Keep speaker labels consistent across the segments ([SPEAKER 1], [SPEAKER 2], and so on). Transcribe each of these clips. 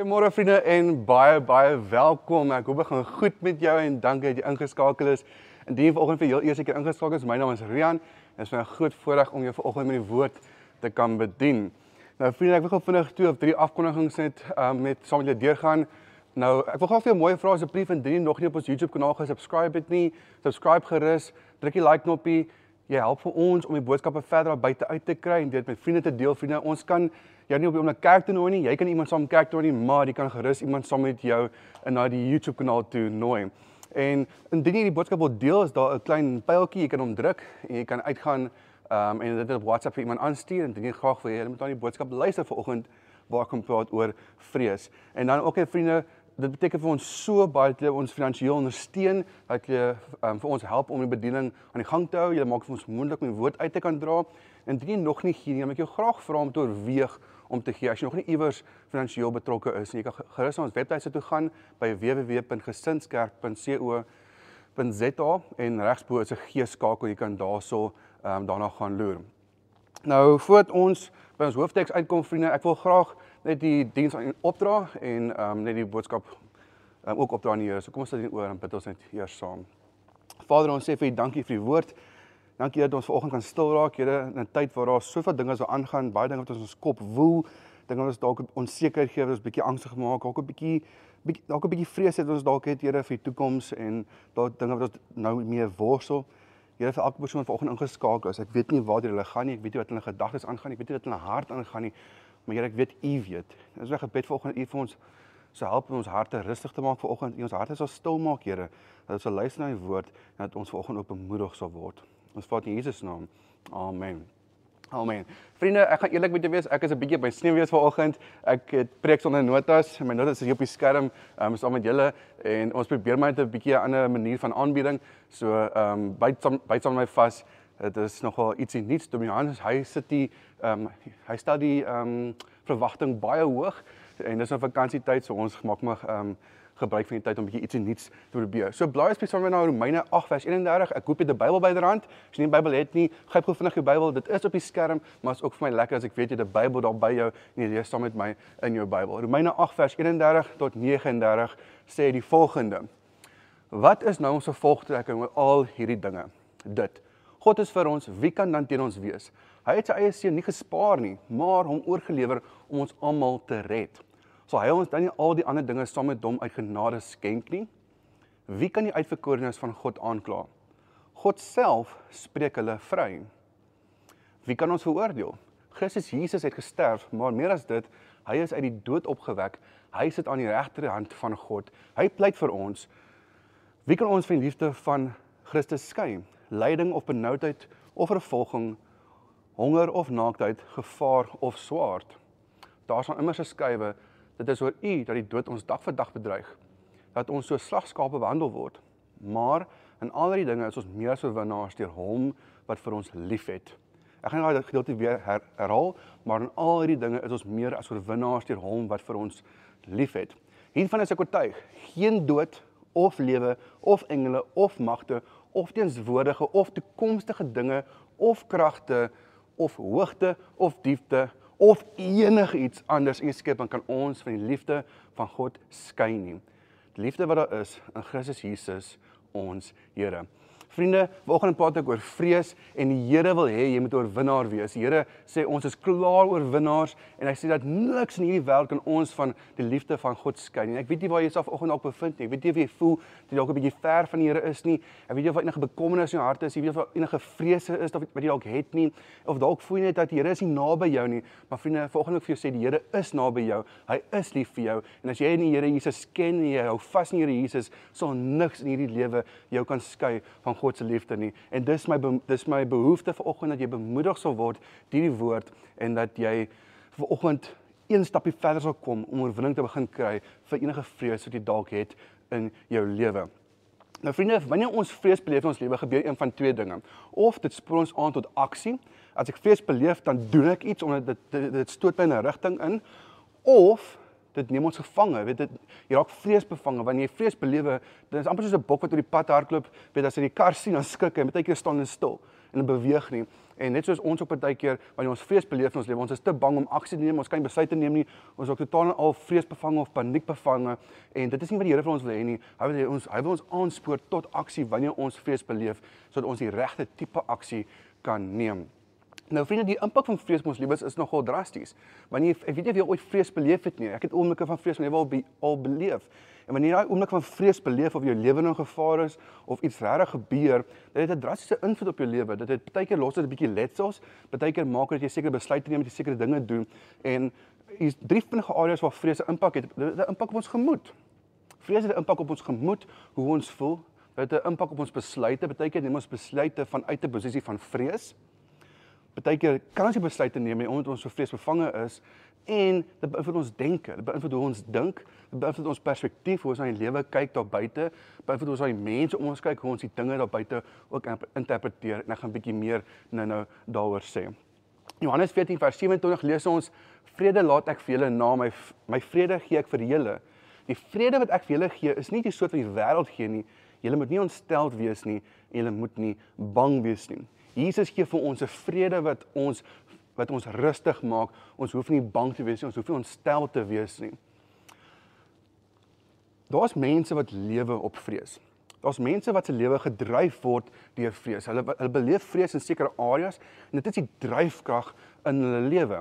[SPEAKER 1] Goeiemôre vriende en baie baie welkom. Ek hoop dit gaan goed met jou en dankie dat jy ingeskakel is. Indien jy vanoggend vir heel eerste keer ingeskakel is, my naam is Rian. Dit is my groot voorreg om jou vanoggend met die woord te kan bedien. Nou vriende, ek wil gou vinnig twee of drie afkondigings net um, met saam met julle deurgaan. Nou, ek wil gou vir jou mooi vra asseblief indien jy nog nie op ons YouTube kanaal gesubscribe het nie, subscribe gerus, druk die like knoppie. Jy help vir ons om die boodskappe verder buite uit te kry en dit met vriende te deel. Vriende, ons kan jou nie op om 'n kerk te nooi nie. Jy kan iemand saam kerk toe nooi, maar jy kan gerus iemand saam met jou in na die YouTube kanaal toe nooi. En indien jy die boodskap wil deel, is daar 'n klein pyltjie jy kan hom druk en jy kan uitgaan um, en dit op WhatsApp vir iemand aanstuur en indien jy graag wil hê jy moet aan die boodskap luister vanoggend waar kom praat oor vrees. En dan ook okay, vriende, dit beteken vir ons so baie dat jy ons finansiëel ondersteun, dat jy um, vir ons help om die bediening aan die gang te hou. Jy maak vir ons moontlik om die woord uit te kan dra. En indien jy nog nie gee nie, dan ek jou graag vra om te oorweeg om te gee as jy nog nie iewers finansiëel betrokke is. Jy kan gerus na ons webtuiste toe gaan by www.gesinskerk.co.za en regsbo is 'n G-skakel jy kan daarso ehm um, daarna gaan loer. Nou voordat ons by ons hoofteks uitkom vriende, ek wil graag net die diens aan opdra en ehm um, net die boodskap um, ook opdra aan die Here. So kom ons sit hier oor en bid ons net eers saam. Vader, ons sê vir U dankie vir die woord. Dankie dat ons vanoggend kan stil raak, Here, in 'n tyd waar daar soveel dinge so aangaan, baie dinge wat ons ons kop woel, dinge wat ons dalk onseker gee, wat ons bietjie angstig maak, dalk 'n bietjie dalk 'n bietjie vrees het ons dalk het, Here, vir die toekoms en dalk dinge wat ons nou mee worstel. Here, vir elke persoon vanoggend ingeskakel is, ek weet nie waar hulle gaan nie, ek weet nie wat hulle gedagtes aangaan nie, ek weet nie wat hulle hart aangaan nie, maar Here, ek weet U weet. Dis 'n gebed vanoggend U vir ons so help om ons harte rustig te maak vanoggend, U ons harte sal stil maak, Here, dat ons sal luister na U woord en dat ons vanoggend op bemoedig sal word. Ons vat in Jesus naam. Amen. Amen. Vriende, ek gaan eerlik met julle wees, ek is 'n bietjie by sneeuwees vanoggend. Ek het preek sonder notas. My notas is hier op die skerm, um, saam met julle en ons probeer maar net 'n bietjie 'n ander manier van aanbieding. So ehm um, byt saam byt saam my vas. Dit is nogal ietsie nuuts. Dominus, hy sit die ehm um, hy stel die ehm um, verwagting baie hoog en dis 'n nou vakansietyd, so ons maak maar ehm um, gebruik van die tyd om 'n bietjie ietsie nuuts te probeer. So blaai spesiaal met na Romeine 8 vers 31. Ek koop jy die Bybel byderhand. As jy nie die Bybel het nie, gryp gou vinnig jou Bybel. Dit is op die skerm, maar is ook vir my lekker as ek weet jy het die Bybel daar by jou en jy lees saam met my in jou Bybel. Romeine 8 vers 31 tot 39 sê die volgende: Wat is nou ons gevolgtrekking met al hierdie dinge? Dit God is vir ons, wie kan dan teen ons wees? Hy het sy eie seun nie gespaar nie, maar hom oorgelewer om ons almal te red sal hy ons dan nie al die ander dinge saam met hom uit genade skenk nie? Wie kan die uitverkorenes van God aankla? God self spreek hulle vry. Wie kan ons veroordeel? Christus Jesus het gesterf, maar meer as dit, hy is uit die dood opgewek. Hy sit aan die regterhand van God. Hy pleit vir ons. Wie kan ons van die liefde van Christus skei? Lyding of benoudheid of vervolging, honger of naaktheid, gevaar of swaard? Daar staan immer se skuwe Dit is oor U dat die dood ons dag vir dag bedreig. Dat ons so slagskape behandel word. Maar in al die dinge is ons meer as oorwinnaars deur Hom wat vir ons liefhet. Ek gaan daai gedeelte weer her, herhaal, maar in al die dinge is ons meer as oorwinnaars deur Hom wat vir ons liefhet. Hiervan is ek oortuig, geen dood of lewe of engele of magte of teenswoordige of toekomstige dinge of kragte of hoogte of diepte of enigiets anders in die skepping kan ons van die liefde van God skei nie. Die liefde wat daar is in Christus Jesus ons Here. Vriende, vanoggend praat ek oor vrees en die Here wil hê jy moet oorwinnaar wees. Die Here sê ons is klaar oorwinnaars en hy sê dat niks in hierdie wêreld kan ons van die liefde van God skei nie. Ek weet nie waar jy self vanoggend dalk bevind nie. Ek weet nie of jy voel jy dalk 'n bietjie ver van die Here is nie. Ek weet nie of enige bekommernis in jou hart is, jy weet of enige vrese is of wat jy dalk het nie of dalk voel jy net dat die Here is nie naby jou nie. Maar vriende, vanoggend wil ek vir jou sê die Here is naby jou. Hy is lief vir jou en as jy in die Here Jesus ken en jy hou vas in die Here Jesus, sal niks in hierdie lewe jou kan skei van God se liefde nie. En dis my dis my behoefte vir oggend dat jy bemoedig sal word deur die woord en dat jy vir oggend een stapie verder sal kom om oorwinning te begin kry vir enige vrees wat jy dalk het in jou lewe. Nou vriende, wanneer ons vrees beleef in ons lewe, gebeur een van twee dinge. Of dit spoor ons aan tot aksie. As ek vrees beleef, dan doen ek iets omdat dit dit, dit stoot my in 'n rigting in. Of dit neem ons gevange. Weet dit jy raak vreesbevange wanneer jy vrees belewe, dit is amper soos 'n bok wat oor die pad hardloop, weet as jy die kar sien dan skrik hy, met 'n keer staan en stil. en beweeg nie. En net soos ons op 'n tydjie wanneer ons vrees beleef in ons lewe, ons is te bang om aksie te neem, ons kan nie besluite neem nie. Ons is ook totaal en al vreesbevange of paniekbevange en dit is nie wat die Here vir ons wil hê nie. Hy wil ons hy wil ons aanspoor tot aksie wanneer ons vrees beleef sodat ons die regte tipe aksie kan neem. Nou vriende, die impak van vrees ons lewens is nogal drasties. Wanneer ek weet nie of jy ooit vrees beleef het nie. Ek het oomblikke van vrees in my lewe al, be, al beleef. En wanneer daai oomblik van vrees beleef of jou lewe in gevaar is of iets regtig gebeur, dit het 'n drastiese invloed op jou lewe. Dit het baie keer los dit 'n bietjie letsels, baie keer maak dit jy seker besluite neem jy sekere dinge doen en hier's drie vinnige areas waar vrees 'n impak het. Dit het 'n impak op ons gemoed. Vrees het 'n impak op ons gemoed, hoe ons voel. Dit het 'n impak op ons besluite. Baie keer neem ons besluite vanuit 'n posisie van vrees. Partykeer kan ons nie besluite neem nie omdat ons so vreesbevange is en dit beïnvloed ons denke, dit beïnvloed hoe ons dink, dit beïnvloed ons perspektief, hoe ons na die lewe kyk daar buite, beïnvloed ons na die mense om ons kyk, hoe ons die dinge daar buite ook interpreteer en ek gaan 'n bietjie meer nou-nou daaroor sê. Johannes 14 vers 27 lees ons: Vrede laat ek vir julle na my my vrede gee ek vir julle. Die vrede wat ek vir julle gee is nie die soort wat die wêreld gee nie. Julle moet nie ontsteld wees nie en julle moet nie bang wees nie. Jesus gee vir ons 'n vrede wat ons wat ons rustig maak. Ons hoef nie bang te wees nie, ons hoef nie ontstel te wees nie. Daar's mense wat lewe op vrees. Daar's mense wat se lewe gedryf word deur vrees. Hulle hulle beleef vrees in sekere areas en dit is die dryfkrag in hulle lewe.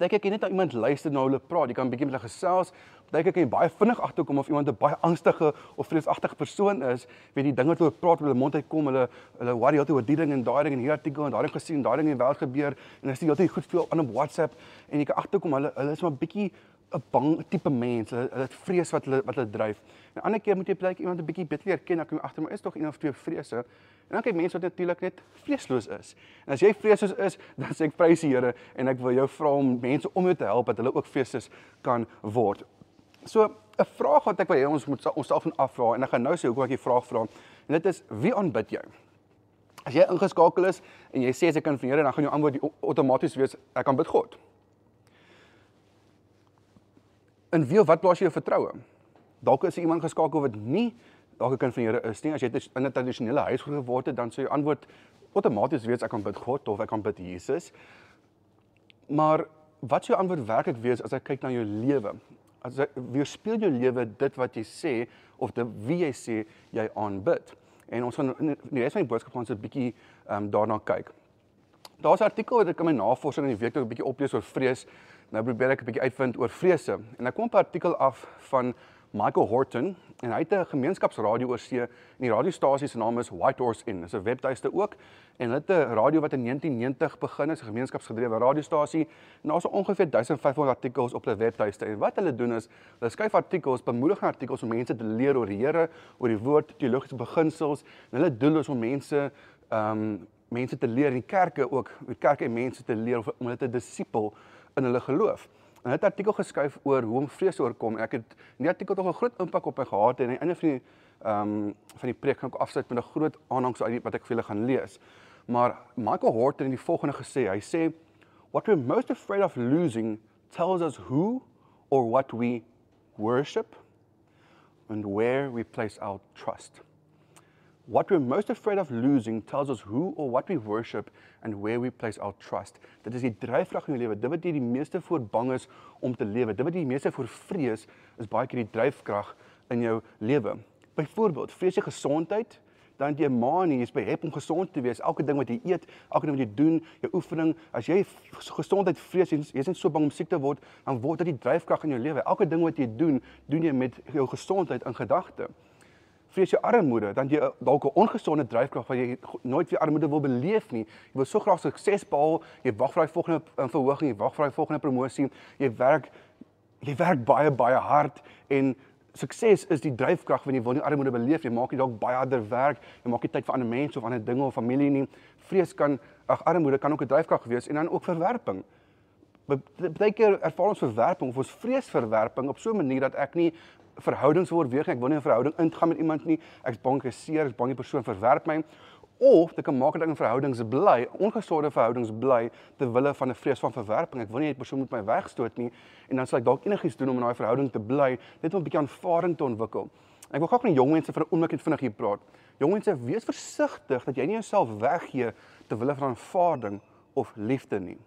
[SPEAKER 1] Dink ek net as iemand luister na hulle praat, jy kan 'n bietjie met hulle gesels, dink ek kan baie vinnig agterkom of iemand 'n baie angstige of vreesagtige persoon is, weet jy dinge wat hulle praat met hulle mond uitkom, hulle hulle worry altyd oor die ding en daai ding en hierdie artikel en daai ding gesien, daai ding in die wêreld gebeur en as jy altyd goed voel aan op WhatsApp en jy kan agterkom hulle hulle is maar bietjie 'n bang tipe mens. Hulle hulle het vrees wat hulle wat hulle dryf. 'n Ander keer moet jy blyk iemand 'n bietjie beter leer ken, dan kom jy agter maar is tog een of twee vrese. En dan kyk mense wat natuurlik net vreesloos is. En as jy vreesloos is, dan sê ek prys die Here en ek wil jou vra om mense om jou te help dat hulle ook vreesloos kan word. So 'n vraag wat ek wil hê ons moet onsself van afvra en ek gaan nou sê hoekom ek die vraag vra. En dit is wie aanbid jy? As jy ingeskakel is en jy sê as ek kan van Here dan gaan jou antwoord outomaties wees ek aanbid God. In wie of wat plaas jy jou vertroue? Dalk is iemand geskakel wat nie dalk 'n kind van die Here is nie. As jy in 'n tradisionele huis groot geword het, dan sou jou antwoord outomaties wees ek aanbid God of ek aanbid Jesus. Maar wat sou jou antwoord werklik wees as ek kyk na jou lewe? As jy weerspieël jou lewe dit wat jy sê of dit wie jy sê jy aanbid. En ons gaan in die res van die boodskap ons 'n bietjie ehm um, daarna kyk. Daar's 'n artikel wat ek in my navorsing in die week nog 'n bietjie oplees oor vrees. Nou probeer ek 'n bietjie uitvind oor vrese. En ek kom op 'n artikel af van Michael Horton en hy het 'n gemeenskapsradio oorsee en die radiostasie se naam is White Horse Inn. Dit is 'n webtuiste ook en hulle het 'n radio wat in 1990 begin het, 'n gemeenskapsgedrewe radiostasie daar's ongeveer 1500 artikels op hulle webtuiste. En wat hulle doen is, hulle skryf artikels, bemoedigende artikels om mense te leer oor die Here, oor die woord, teologiese beginsels en hulle doel is om mense ehm um, mense te leer in kerke ook, die kerke en mense te leer om hulle te disipel in hulle geloof. En het 'n artikel geskryf oor hoe om vrees te oorkom en ek het die artikel tog 'n groot impak op my gehad en aan die einde van die ehm um, van die preek gaan ek afsluit met 'n groot aanhangs uit wat ek vir julle gaan lees. Maar Michael Horton het die volgende gesê. Hy sê what we're most afraid of losing tells us who or what we worship and where we place our trust. What we're most afraid of losing tells us who or what we worship and where we place our trust. Dit is die dryfkrag in jou lewe. Dit wat jy die meeste voor bang is om te lewe. Dit wat jy die meeste voor vrees is baie keer die dryfkrag in jou lewe. Byvoorbeeld, vrees jy gesondheid, dan jy maar nie, jy's behep om gesond te wees. Elke ding wat jy eet, elke ding wat jy doen, jou oefening, as jy gesondheid vrees, jy's net so bang om siek te word, dan word dit die dryfkrag in jou lewe. Elke ding wat jy doen, doen jy met jou gesondheid in gedagte vrees jy armoede, dan jy dalk 'n ongesonde dryfkrag waar jy nooit weer armoede wil beleef nie. Jy wil so graag sukses behaal, jy wag vir daai volgende uh, verhoging, jy wag vir daai volgende promosie. Jy werk jy werk baie baie hard en sukses is die dryfkrag wanneer jy wil nie armoede beleef nie. Maak jy dalk baie harder werk, jy maak nie tyd vir ander mense of ander dinge of familie nie. Vrees kan ag armoede kan ook 'n dryfkrag wees en dan ook verwerping. Baie keer ervaar ons verwerping of ons vrees verwerping op so 'n manier dat ek nie verhoudings oorweeg ek wil nie 'n verhouding ingaan met iemand nie ek's bang ek seer ek's bang die persoon verwerp my of dit kan maak dat ek in verhoudings bly ongesonde verhoudings bly ter wille van 'n vrees van verwerping ek wil nie 'n persoon met my wegstoot nie en dan sal ek dalk enigiets doen om in daai verhouding te bly net om 'n bietjie aanvaring te ontwikkel Ek wil graag met jong mense vir 'n oomblik net vinnig hier praat. Jong mense, wees versigtig dat jy nie jouself weggee ter wille van aanvaarding of liefde nie.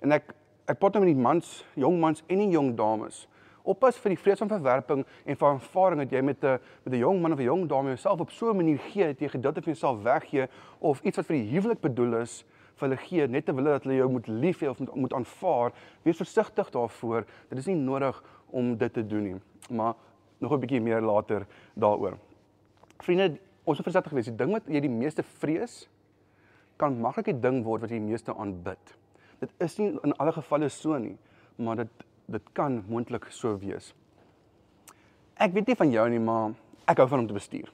[SPEAKER 1] En ek ek praat nou met die mans, jong mans en die jong dames. Oppas vir die vrees van verwerping en van aanvaarding dat jy met 'n met 'n jong man of 'n jong dame jouself op so 'n manier gee dat jy gedeelte van jouself weggee of iets wat vir die huwelik bedoel is vir hulle gee net terwyl dat hulle jou moet lief hê of moet, moet aanvaar. Wees versigtig daarvoor. Dit is nie nodig om dit te doen nie. Maar nog 'n bietjie meer later daaroor. Vriende, ons moet versigtig wees. Die ding wat jy die meeste vrees kan maklik die ding word wat jy die meeste aanbid. Dit is nie in alle gevalle so nie, maar dit dit kan moontlik so wees. Ek weet nie van jou nie, maar ek hou van om te bestuur.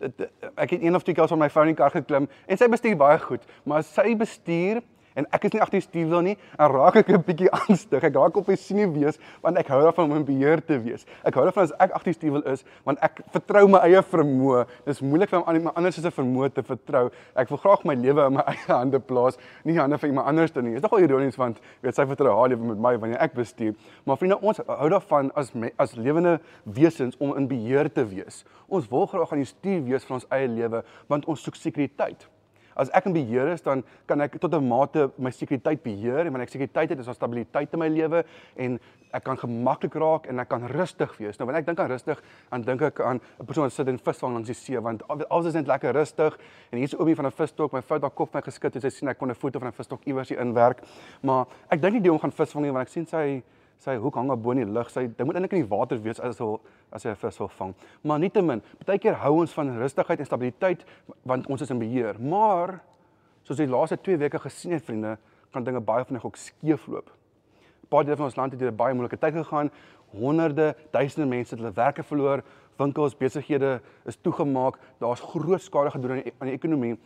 [SPEAKER 1] Dit ek het een of twee keer op my foon in die kar geklim en sy bestuur baie goed, maar sy bestuur en ek is nie agter die stuurwiel nie en raak ek 'n bietjie angstig. Ek raak op 'n sinie wees want ek hou daarvan om in beheer te wees. Ek hou daarvan as ek agter die stuurwiel is want ek vertrou my eie vermoë. Dis moeilik vir iemand anders se vermoë te vertrou. Ek wil graag my lewe in my eie hande plaas, nie hande van iemand anders nie. Dit is nogal ironies want weet sy vertrou haar lewe met my wanneer ek bestuur. Maar vriende, ons hou daarvan as as lewende wesens om in beheer te wees. Ons wil graag aan die stuur wees van ons eie lewe want ons soek sekuriteit as ek in beheer is, dan kan ek tot 'n mate my sekuriteit beheer en wanneer ek sekuriteit het, is daar stabiliteit in my lewe en ek kan gemaklik raak en ek kan rustig wees. Nou wanneer ek dink aan rustig, dan dink ek aan 'n persoon wat sit en visvang langs die see want alles is net lekker rustig en hier's oomie van 'n visstok, my vrou het haar kop my geskit en sy sien ek kon 'n foto van 'n visstok iewers hier inwerk. Maar ek dink nie die om gaan visvang nie want ek sien sy sy hoek hang bo in die lug. Sy dit moet eintlik in die water wees as hy as hy 'n vis wil vang. Maar nietemin, baie keer hou ons van rustigheid en stabiliteit want ons is in beheer. Maar soos die laaste 2 weke gesien het vriende, kan dinge baie vinnig ook skeefloop. 'n Paar dele van ons land het deur 'n baie moeilike tyd gegaan. Honderde, duisende mense het hulle werke verloor, winkels, besighede is toegemaak. Daar's groot skade gedoen aan die, aan die ekonomie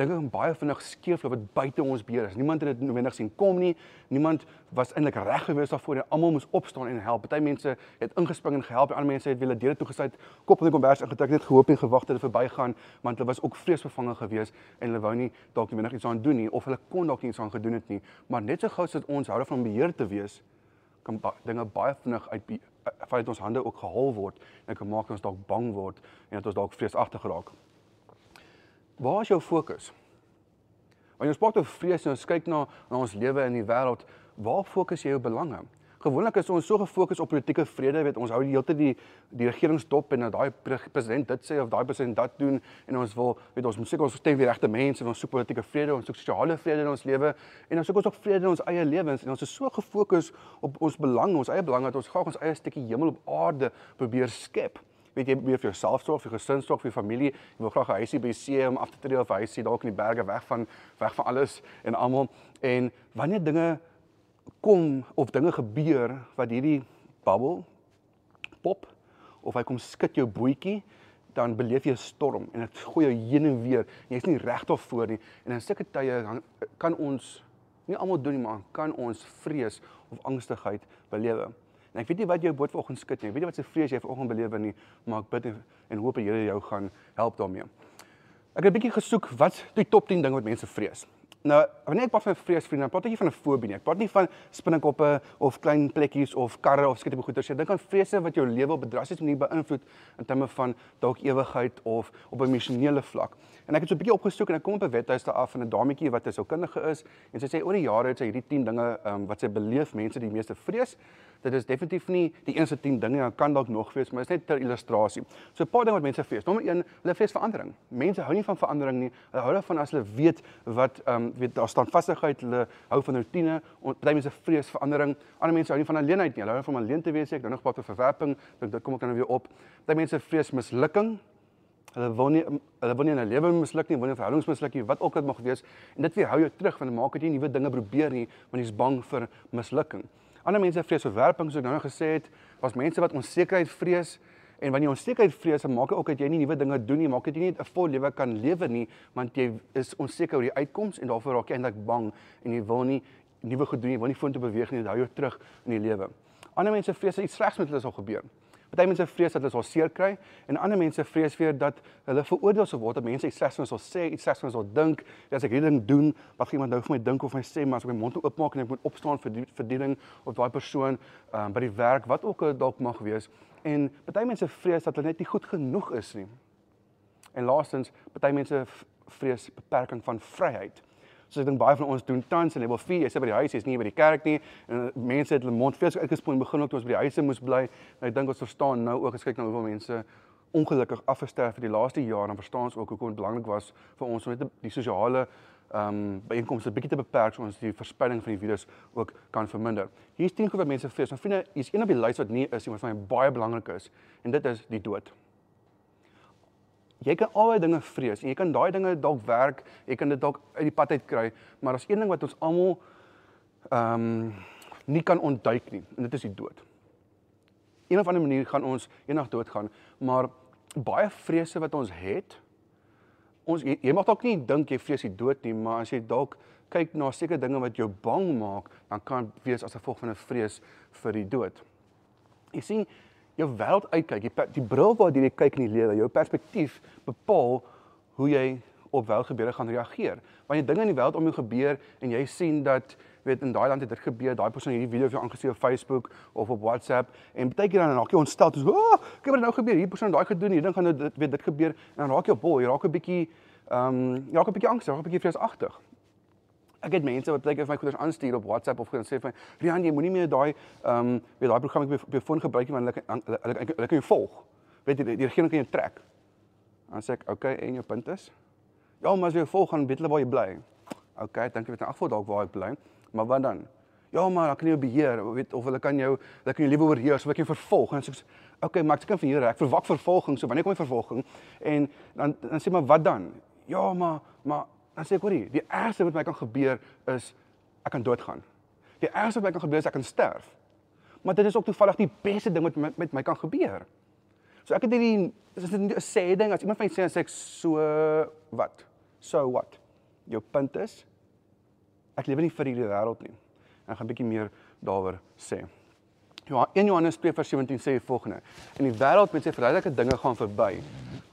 [SPEAKER 1] dinge kan baie vinnig skeefloop wat buite ons beheer is. Niemand het dit noodwendig sien kom nie. Niemand was eintlik reg gewees daarvoor en almal moes opstaan en help. Party mense het ingespring en gehelp, ander mense het wiele deure toegesluit, kop in die kombers ingetrek, net gehoop en gewag dat dit verbygaan, want hulle was ook vreesbevange gewees en hulle wou nie dalk noodwendig iets aan doen nie of hulle kon dalk iets aan gedoen het nie. Maar net so gou as ons hou van beheer te wees, kan ba dinge baie vinnig uit vanuit ons hande ook gehol word en kan maak ons dalk bang word en dat ons dalk vreesagtig raak. Waar is jou fokus? Wanneer ons praat oor vrees en ons kyk na na ons lewe in die wêreld, waar fokus jy jou belange? Gewoonlik is ons so gefokus op politieke vrede, weet ons hou die hele tyd die die regeringsdop en dat daai president dit sê of daai president dat doen en ons wil weet ons moet seker ons stem vir regte mense en ons soek politieke vrede, ons soek sosiale vrede in ons lewe en ons soek ons ook vrede in ons eie lewens en ons is so gefokus op ons belange, ons eie belange dat ons graag ons eie stukkie hemel op aarde probeer skep weet jy meer vir jouself sorg, vir gesin sorg, vir familie. Jy wil graag 'n huisie by see om af te tree of huisie dalk in die berge weg van weg van alles en almal. En wanneer dinge kom of dinge gebeur wat hierdie bubble pop of hy kom skud jou bootjie dan beleef jy 'n storm en dit gooi jou heen en weer. Jy's nie reg daarvoor nie. En in sulke tye kan ons nie almal doen nie, maar kan ons vrees of angstigheid belewe. En ek weet nie wat jou boot vanoggend skud nie. Ek weet nie wat se vrees jy vanoggend beleef nie, maar ek bid en, en hoop die Here jou gaan help daarmee. Ek het 'n bietjie gesoek wat die top 10 dinge wat mense vrees. Nou, wanneer ek praat van vrees vriende, dan praat ek nie van 'n fobie nie. Ek praat nie van spinnekoppe of klein plekkies of karre of skietipe goeters nie. Ek dink aan vrese wat jou lewe op 'n drastiese manier beïnvloed in terme van dalk ewigheid of op 'n emosionele vlak. En ek het so 'n bietjie opgesoek en ek kom op 'n webtuiste af van 'n dametjie wat 'n sielkundige is en sy sê oor die jare het sy hierdie 10 dinge um, wat sy beleef mense die meeste vrees dit is definitief nie die eerste 10 dinge dan kan dalk nog wees maar dit is net ter illustrasie. So 'n paar dinge wat mense vrees. Nommer 1, hulle vrees verandering. Mense hou nie van verandering nie. Hulle hou daarvan as hulle weet wat ehm um, weet daar staan vastigheid, hulle hou van rotine. Party mense vrees verandering. Ander mense hou nie van alleenheid nie. Hulle hou van alleen te wees. Ek dink nog wat oor verwerping, dink dit kom ek dan weer op. Party mense vrees mislukking. Hulle wil nie hulle wil nie in 'n lewe misluk nie, wil nie verhoudings misluk nie, wat ook al mag wees. En dit weer hou jou terug want maak dit nie nuwe dinge probeer nie, want jy's bang vir mislukking. Ander mense vrees verwerping, soos ek nou nog gesê het, was mense wat onsekerheid vrees en wanneer jy onsekerheid vrees, maak dit ook dat jy nie nuwe dinge doen nie, maak dit nie 'n vol lewe kan lewe nie, want jy is onseker oor die uitkoms en daarvoor raak jy eintlik bang en jy wil nie nuwe gedoen nie, wil nie vorentoe beweeg nie, dit hou jou terug in die lewe. Ander mense vrees iets slegs met hulle sal gebeur. Party mense vrees dat hulle sal seer kry en ander mense vrees weer dat hulle veroordeel sal word, dat mense iets slegs van sal sê, iets slegs van sal dink. As ek hierdie ding doen, wat gaan iemand nou vir my dink of my sê, maar as ek my mond oopmaak en ek moet opstaan vir die verdiening of daai persoon um, by die werk, wat ook al dalk mag wees. En party mense vrees dat hulle net nie goed genoeg is nie. En laastens, party mense vrees beperking van vryheid. So ek dink baie van ons doen tans in level 4, jy's by die huis, jy's nie by die kerk nie en mense het hulle mond fees uitgespoel begin ook toe ons by die huise moes bly. En ek dink ons verstaan nou ook as kyk na hoeveel mense ongelukkig afgesterf het die laaste jaar, dan verstaan ons ook hoekom dit belangrik was vir ons om net die sosiale ehm um, byeenkomste bietjie te beperk sodat ons die verspreiding van die virus ook kan verminder. Hier's 10 goed wat mense vrees. Maar vriende, hier's een op die lys wat nie is nie, maar vir my baie belangrik is en dit is die dood jy kan al daai dinge vrees en jy kan daai dinge dalk werk, jy kan dit dalk uit die pad uit kry, maar daar's een ding wat ons almal ehm um, nie kan ontduik nie en dit is die dood. Een of ander manier gaan ons eendag doodgaan, maar baie vrese wat ons het, ons jy, jy mag dalk nie dink jy vrees die dood nie, maar as jy dalk kyk na sekere dinge wat jou bang maak, dan kan wees as gevolg van 'n vrees vir die dood. Jy sien, jou wêreld uitkyk, die, die bril waardeur jy kyk in die lewe, jou perspektief bepaal hoe jy op welgebeure gaan reageer. Wanneer dinge in die wêreld om jou gebeur en jy sien dat weet in daai land het dit gebeur, daai persoon hierdie video vir jou aangesien op Facebook of op WhatsApp en baie keer dan raak jy ontstel, so, "Ag, oh, kyk wat nou gebeur, hierdie persoon daai gedoen, hierdie ding gaan nou dit weet dit gebeur." En dan raak jy op bol, jy raak 'n bietjie ehm um, jy raak 'n bietjie angstig, raak 'n bietjie vreesagtig. Ek het mense wat baie vir my goeders aanstuur op WhatsApp of gaan sê van Rian jy moenie meer daai ehm um, weet daai program op jou foon gebruik nie want hulle hulle hulle, hulle kan jou volg. Weet jy die, die regering kan jou trek. Dan sê ek, "Oké, okay, en jou punt is?" Ja, maar as jy volg gaan weet hulle waar jy bly. Oké, okay, dink jy weet in afval dalk waar ek bly, maar wat dan? Ja, maar dan kan jy jou beheer, weet of hulle kan jou hulle kan jou liewe oorheers, ek kan vervolg en so Oké, okay, maar ek kan vir hier ek verwag vervolging, so wanneer kom die vervolging? En dan dan sê maar wat dan? Ja, maar maar Dan sê ek hoorie, die ergste wat my kan gebeur is ek kan doodgaan. Die ergste wat my kan gebeur is ek kan sterf. Maar dit is ook toevallig die beste ding wat met, met my kan gebeur. So ek het hierdie is dit 'n sê ding as iemand vir my sê as ek so wat? So what? Jou punt is ek lewe nie vir hierdie wêreld nie. En ek gaan 'n bietjie meer daaroor sê. Ja, 1 Johannes 2:17 sê die volgende: In die wêreld met sy verrydelike dinge gaan verby,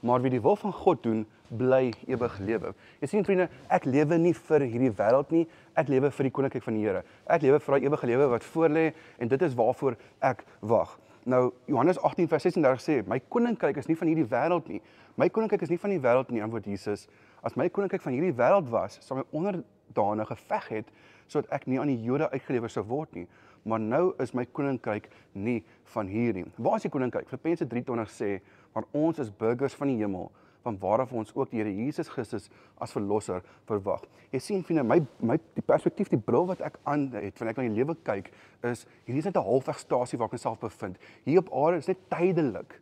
[SPEAKER 1] maar wie die wil van God doen, bly ewig lewe. Jy sien vriende, ek lewe nie vir hierdie wêreld nie, ek lewe vir die koninkryk van die Here. Ek lewe vir daai ewige lewe wat voorlê en dit is waarvoor ek wag. Nou Johannes 18:36 sê, my koninkryk is nie van hierdie wêreld nie. My koninkryk is nie van die wêreld nie, antwoord Jesus. As my koninkryk van hierdie wêreld was, sou my onderdane geveg het sodat ek nie aan die Jode uitgelewer sou word nie. Maar nou is my koninkryk nie van hier nie. Waar is die koninkryk? Filippense 3:20 sê, maar ons is burgers van die hemel van waaraf ons ook die Here Jesus Christus as verlosser verwag. Jy sien vriende, my my die perspektief, die bril wat ek aan het wanneer ek na die lewe kyk, is hierdie is net 'n halfwegstasie waar ek myself bevind. Hier op aarde is net tydelik.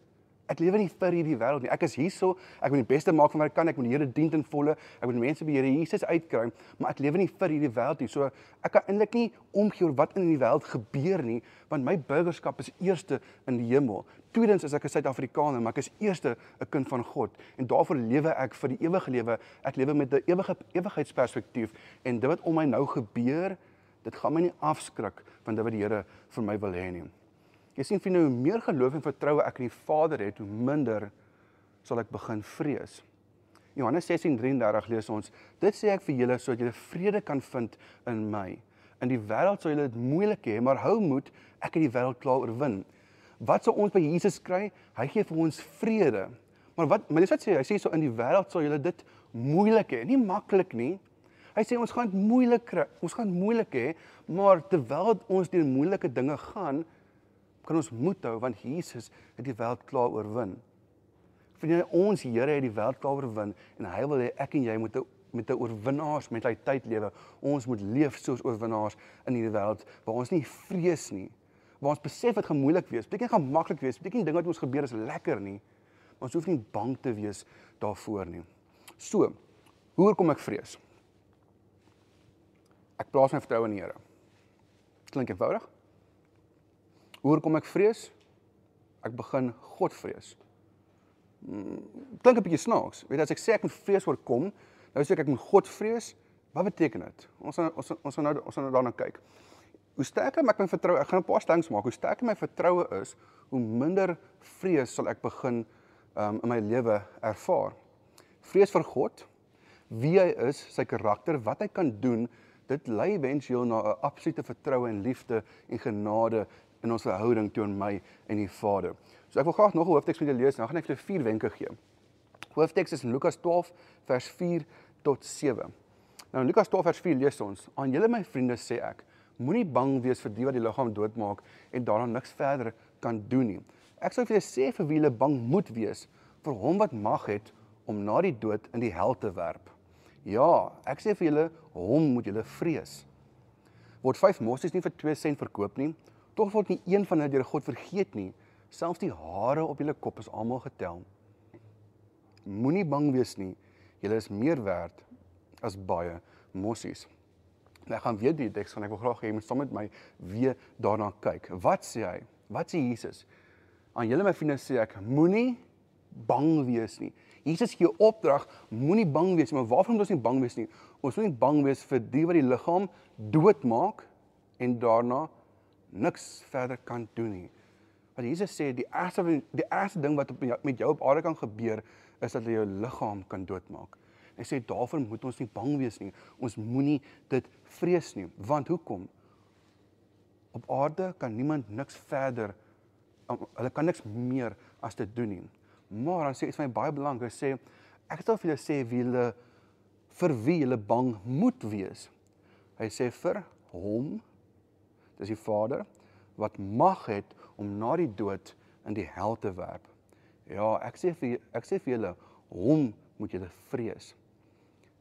[SPEAKER 1] Ek lewe nie vir hierdie wêreld nie. Ek is hierso. Ek moet die beste maak van wat ek kan. Ek moet die Here dien ten volle. Ek moet mense by Here Jesus uitkry, maar ek lewe nie vir hierdie wêreld nie. So ek kan eintlik nie omgee oor wat in die wêreld gebeur nie, want my burgerskap is eerste in die hemel. Tweedens is ek 'n Suid-Afrikaner, maar ek is eerste 'n kind van God en daarvoor lewe ek vir die ewige lewe. Ek lewe met 'n ewige ewigheidsperspektief en dit wat om my nou gebeur, dit gaan my nie afskrik van dit wat die Here vir my wil hê nie. Jy sien nou hoe meer geloof en vertroue ek in die Vader het, hoe minder sal ek begin vrees. Johannes 16:33 lees ons: Dit sê ek vir julle sodat julle vrede kan vind in my. In die wêreld sal julle dit moeilik hê, maar hou moed, ek het die wêreld klaar oorwin. Wat sal ons by Jesus kry? Hy gee vir ons vrede. Maar wat maar wat sê hy sê so in die wêreld sal julle dit moeilik hê, nie maklik nie. Hy sê ons gaan dit moeilik kry. Ons gaan moeilik hê, maar terwyl ons deur moeilike dinge gaan, kan ons moed hou want Jesus het die wêreld klaar oorwin. Vir ons Here het die wêreld klaar oorwin en hy wil hê ek en jy moet met 'n oorwinnaars mentaliteit lewe. Ons moet leef soos oorwinnaars in hierdie wêreld waar ons nie vrees nie. Waar ons besef dit gaan moeilik wees. Beteken gaan maklik wees. Beteken dinge wat ons gebeur is lekker nie. Maar ons hoef nie bang te wees daarvoor nie. So, hoe kom ek vrees? Ek plaas my vertroue in die Here. Klink eenvoudig? Hoe kom ek vrees? Ek begin God vrees. Hmm, klink 'n bietjie snaaks. Weet as ek sê ek moet vrees oorkom, nou sê ek ek moet God vrees. Wat beteken dit? Ons ons ons gaan nou ons gaan nou daarna kyk. hoe sterker ek my vertroue, ek gaan 'n paar stellings maak, hoe sterker my vertroue is, hoe minder vrees sal ek begin um, in my lewe ervaar. Vrees vir God, wie hy is, sy karakter, wat hy kan doen, dit lei eventueel na 'n absolute vertroue en liefde en genade in ons verhouding teenoor my en die Vader. So ek wil graag nog 'n hoofteks met julle lees, dan gaan ek vir julle vier wenke gee. Hoofteks is in Lukas 12 vers 4 tot 7. Nou in Lukas 12 vers 4 lees ons: "Aan julle my vriende sê ek, moenie bang wees vir die wat die liggaam doodmaak en daarna niks verder kan doen nie. Ek sou vir julle sê vir wie julle bang moet wees, vir hom wat mag het om na die dood in die hel te werp. Ja, ek sê vir julle, hom moet julle vrees. Word 5 mossies nie vir 2 sent verkoop nie, tog word nie een van hulle deur God vergeet nie. Selfs die hare op julle kop is almal getel. Moenie bang wees nie. Julle is meer werd as baie mossies. Ek gaan weer die teks van ek wil graag hê jy moet saam met my weer daarna kyk. Wat sê hy? Wat sê Jesus? Aan julle my vriende sê ek, moenie bang wees nie. Jesus gee opdrag, moenie bang wees nie, maar waarvoor moet ons nie bang wees nie? Ons moet nie bang wees vir die wat die liggaam doodmaak en daarna niks verder kan doen nie. Want Jesus sê die eerste die eerste ding wat met jou op aarde kan gebeur is dat jy jou liggaam kan doodmaak. Hy sê daarvoor moet ons nie bang wees nie. Ons moenie dit vrees nie, want hoekom? Op aarde kan niemand niks verder hulle kan niks meer as dit doen nie. Maar dan sê iets vir my baie belangrik. Hy sê ek sal vir julle sê wie hulle vir wie hulle bang moet wees. Hy sê vir hom dis die Vader wat mag het om na die dood in die hel te werp. Ja, ek sê vir ek sê vir julle hom moet julle vrees.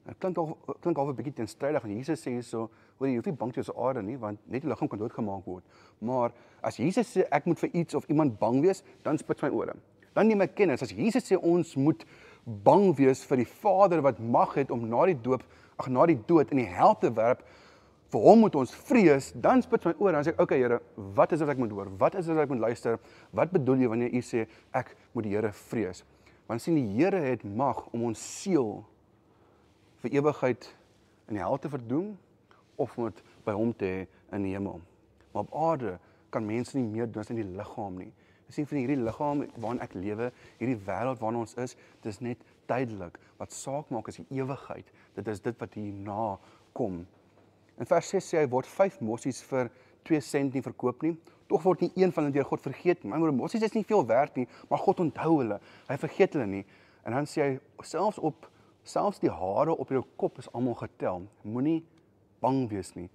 [SPEAKER 1] Dit klink al klink al 'n bietjie teenstrydig want Jesus sê hierso, hoor jy hoef nie bang te wees oor aarde nie want net die liggaam kan doodgemaak word. Maar as Jesus sê ek moet vir iets of iemand bang wees, dan spits my ore. Dan neem ek kennis as Jesus sê ons moet bang wees vir die Vader wat mag het om na die doop, ag na die dood in die hel te werp, vir hom moet ons vrees, dan spits my ore en sê ek, okay Here, wat is dit ek moet hoor? Wat is dit ek moet luister? Wat bedoel jy wanneer u sê ek moet die Here vrees? Want sien die Here het mag om ons siel vir ewigheid in die hel te verdoem of om dit by hom te hê in die hemel. Maar op aarde kan mense nie meer doen as in die liggaam nie. Jy sien van hierdie liggaam waarin ek lewe, hierdie wêreld waarin ons is, dis net tydelik. Wat saak maak is die ewigheid. Dit is dit wat hierna kom. In vers 6 sê hy word 5 mossies vir 2 sent nie verkoop nie. Tog word nie een van hulle deur God vergeet nie. Maar mossies is nie veel werd nie, maar God onthou hulle. Hy vergeet hulle nie. En dan sê hy selfs op Selfs die hare op jou kop is almal getel. Moenie bang wees nie.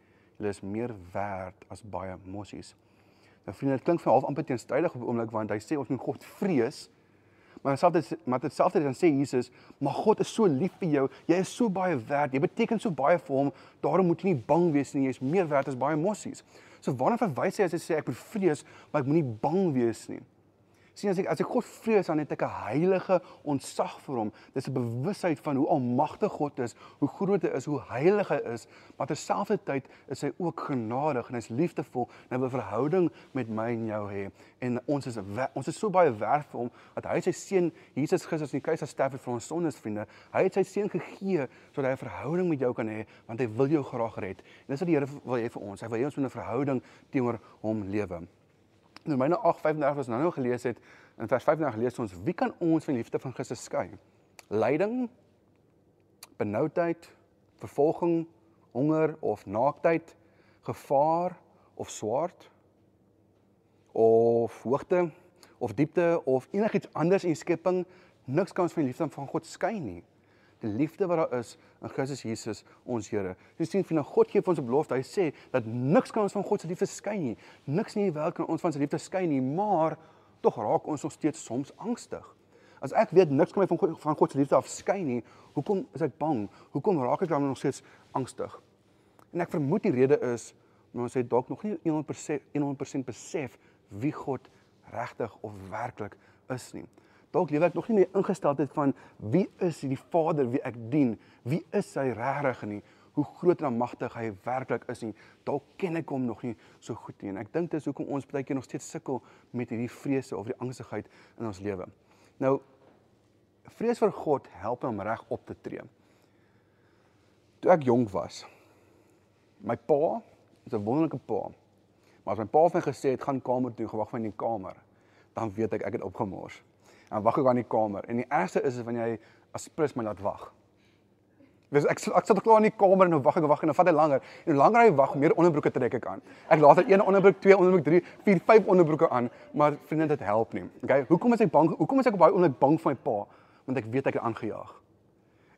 [SPEAKER 1] Jy is meer werd as baie mossies. Nou vriende, dit klink vir half amper teenstrydig op 'n oomblik want hy sê ons moet God vrees. Maar selfs maar dit selfs dan sê Jesus, maar God is so lief vir jou. Jy is so baie werd. Jy beteken so baie vir hom. Daarom moet jy nie bang wees nie. Jy is meer werd as baie mossies. So waarna verwys hy as hy sê ek moet vrees, maar ek moenie bang wees nie? Sien as ek as ek God vrees dan het ek 'n heilige ontzag vir hom. Dis 'n bewusheid van hoe almagtig God is, hoe groot hy is, hoe heilig hy is, maar terselfdertyd is hy ook genadig en hy's liefdevol en hy wil 'n verhouding met my en jou hê. En ons is ons is so baie werd vir hom dat hy sy seun Jesus Christus in die kruis gesterf het vir ons sondes vriende. Hy het sy seun gegee sodat hy 'n verhouding met jou kan hê want hy wil jou graag red. En dis wat die Here wil hê vir ons. Hy wil hê ons moet 'n verhouding teenoor hom lewe. In Romeine 8:35 wat ons nou nou gelees het, in vers 35 lees ons: Wie kan ons van die liefde van Christus skei? Lyding, benoudheid, vervolging, honger of naaktheid, gevaar of swaard of hoogte of diepte of enigiets anders in die skepping, niks kan ons van die liefde van God skei nie die liefde wat daar is in Christus Jesus ons Here. Jy sien van God gee vir ons 'n belofte. Hy sê dat niks kan ons van God se liefde skei nie. Niks nie wel kan ons van sy liefde skei nie, maar tog raak ons nog steeds soms angstig. As ek weet niks kan my van God, van God se liefde afskei nie, hoekom is ek bang? Hoekom raak ek dan nog steeds angstig? En ek vermoed die rede is omdat ons het dalk nog nie 100% 100% besef wie God regtig of werklik is nie dalk lewe ek nog nie meer ingesteldheid van wie is die Vader wie ek dien? Wie is hy regtig nie? Hoe groot en magtig hy werklik is nie. Dalk ken ek hom nog nie so goed nie. En ek dink dis hoekom ons baie keer nog steeds sukkel met hierdie vrese of die angstigheid in ons lewe. Nou vrees vir God help my om reg op te tree. Toe ek jonk was, my pa, 'n wonderlike pa, Maar as my pa vir my gesê het gaan kamer toe, gewag van in die kamer, dan weet ek ek het opgemors. Dan wag ek aan die kamer en die ergste is wanneer jy as prins my laat wag. Dis ek ek sit klaar in die kamer en nou wag ek wag en dan vat hy langer. En hoe langer hy wag, meer onderbroeke trek ek aan. Ek laat er een onderbroek, twee onderbroek, drie, vier, vyf onderbroeke aan, maar vriende dit help nie. Okay? Hoekom is ek bang? Hoekom is ek baie oomblik bang vir my pa? Want ek weet ek is aangejaag.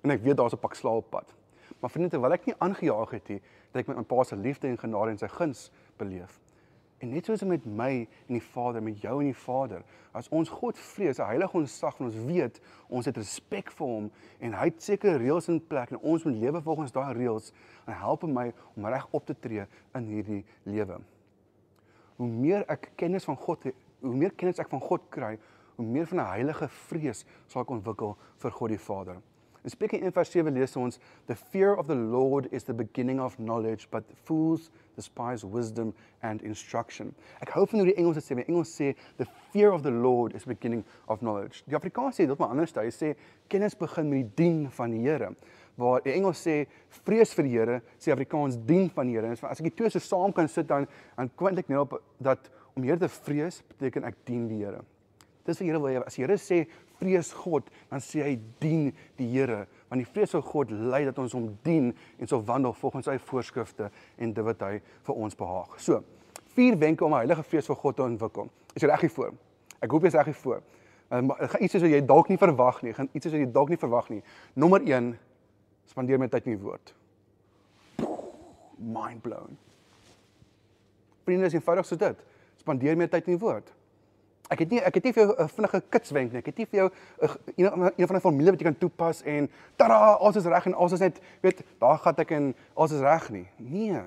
[SPEAKER 1] En ek weet daar's 'n pak slaap op pad. Maar vriende, terwyl ek nie aangejaag het nie, het ek met my pa se liefde en genade en sy guns beleef. En net soos met my en die Vader, met jou en die Vader, as ons God vrees, 'n heilige onsag en ons weet ons het respek vir hom en hy het sekere reëls in plek en ons moet lewe volgens daai reëls, en help my om reg op te tree in hierdie lewe. Hoe meer ek kennis van God, hoe meer kennis ek van God kry, hoe meer van 'n heilige vrees sal ek ontwikkel vir God die Vader. In Spreuke 1:7 lees ons, "The fear of the Lord is the beginning of knowledge, but fools despise wisdom and instruction." Ek hou van hoe die Engels dit sê. Die Engels sê, "The fear of the Lord is the beginning of knowledge." Die Afrikaans sê dit maar anders. Hy sê, "Kennis begin met die dien van die Here." Waar die Engels sê, "Vrees vir die Here," sê Afrikaans dien van die Here. En as ek die twee so saam kan sit dan dan kwint ek net op dat om Here te vrees beteken ek dien die Here. Dis wat Here wil hê. As die Here sê vrees God, dan sê hy dien die Here, want die vrees van God lei dat ons hom dien en so wandel volgens sy voorskrifte en dit wat hy vir ons behaag. So, vier wenke om 'n heilige vrees vir God te ontwikkel. Is jy reg hiervoor? Ek hoop jy is reg hiervoor. Ehm, dit gaan iets soos wat jy dalk nie verwag nie, gaan iets soos wat jy dalk nie verwag nie. Nommer 1, spandeer my tyd in die woord. Mind blown. Vriende, is eenvoudig so dit. Spandeer meer tyd in die woord. Ek het nie ek het nie vir jou 'n vinnige kitswenk nie. Ek het nie vir jou 'n een, een van 'n formule wat jy kan toepas en tada, alles is reg en alles is net weet, daar gaan ek en alles is reg nie. Nee.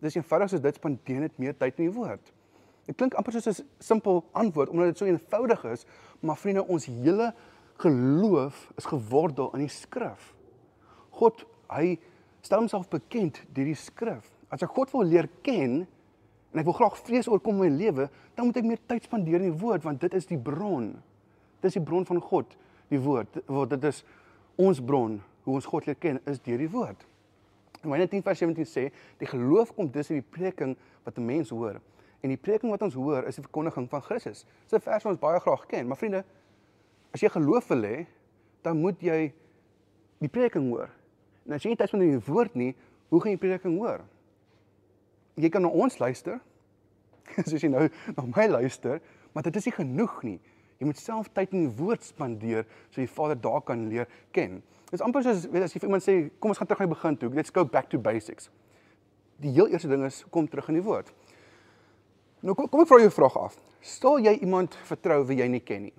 [SPEAKER 1] Dis eenvoudig soos dit spandeer net meer tyd in die woord. Dit klink amper soos 'n simpel antwoord omdat dit so eenvoudig is, maar vriende, ons hele geloof is gewordel in die skrif. God, hy stel homself bekend deur die skrif. As ek God wil leer ken, en ek wil graag vrees oorkom in my lewe, dan moet ek meer tyd spandeer in die woord want dit is die bron. Dit is die bron van God, die woord. Want dit is ons bron hoe ons God leer ken is deur die woord. Romeine 10:17 sê die geloof kom dus uit die preking wat 'n mens hoor. En die preking wat ons hoor is die verkondiging van Christus. Dis 'n vers wat ons baie graag ken, maar vriende, as jy geloof wil hê, dan moet jy die preking hoor. En as jy nie tyd spandeer in die woord nie, hoe gaan jy preking hoor? Jy kan na ons luister. Soos jy nou na my luister, maar dit is nie genoeg nie. Jy moet self tyd in die woord spandeer so jy Vader daar kan leer ken. Dit is amper soos weet as jy vir iemand sê kom ons gaan terug aan die begin toe. Let's go back to basics. Die heel eerste ding is kom terug in die woord. Nou kom, kom ek vra jou 'n vraag af. Stel jy iemand vertrou wie jy nie ken nie?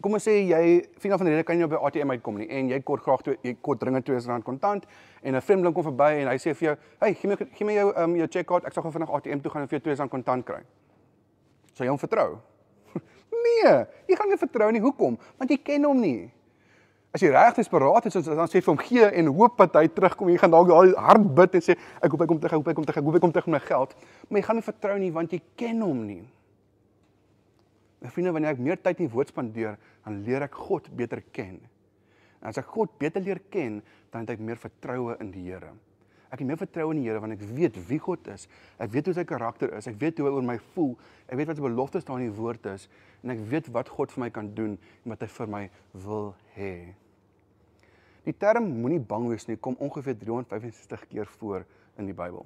[SPEAKER 1] Kom ons sê jy Fina van die rede kan nie op by ATM uitkom nie en jy kort graag toe jy kort dringend R200 kontant en 'n vreemdeling kom verby en hy sê vir jou, "Hey, gee my gee my jou um jou checkkaart, ek sal gou vinnig ATM toe gaan en vir jou R200 kontant kry." Sou jy hom vertrou? nee, jy gaan nie vertrou nie. Hoekom? Want jy ken hom nie. As jy regtig desperaat is, dan sê jy vir hom gee en hoop dat hy terugkom. Jy gaan dalk daai hard bid en sê, "Ek hoop hy kom terug, ek hoop hy kom terug, ek hoop hy kom terug met my geld." Maar jy gaan nie vertrou nie want jy ken hom nie. My vriende, wanneer ek meer tyd in die woord spandeer, dan leer ek God beter ken. En as ek God beter leer ken, dan het ek meer vertroue in die Here. Ek het meer vertroue in die Here want ek weet wie God is. Ek weet hoe sy karakter is. Ek weet hoe hy oor my voel. Ek weet wat sy beloftes daar in die woord is en ek weet wat God vir my kan doen en wat hy vir my wil hê. Die term moenie bang wees nie kom ongeveer 365 keer voor in die Bybel.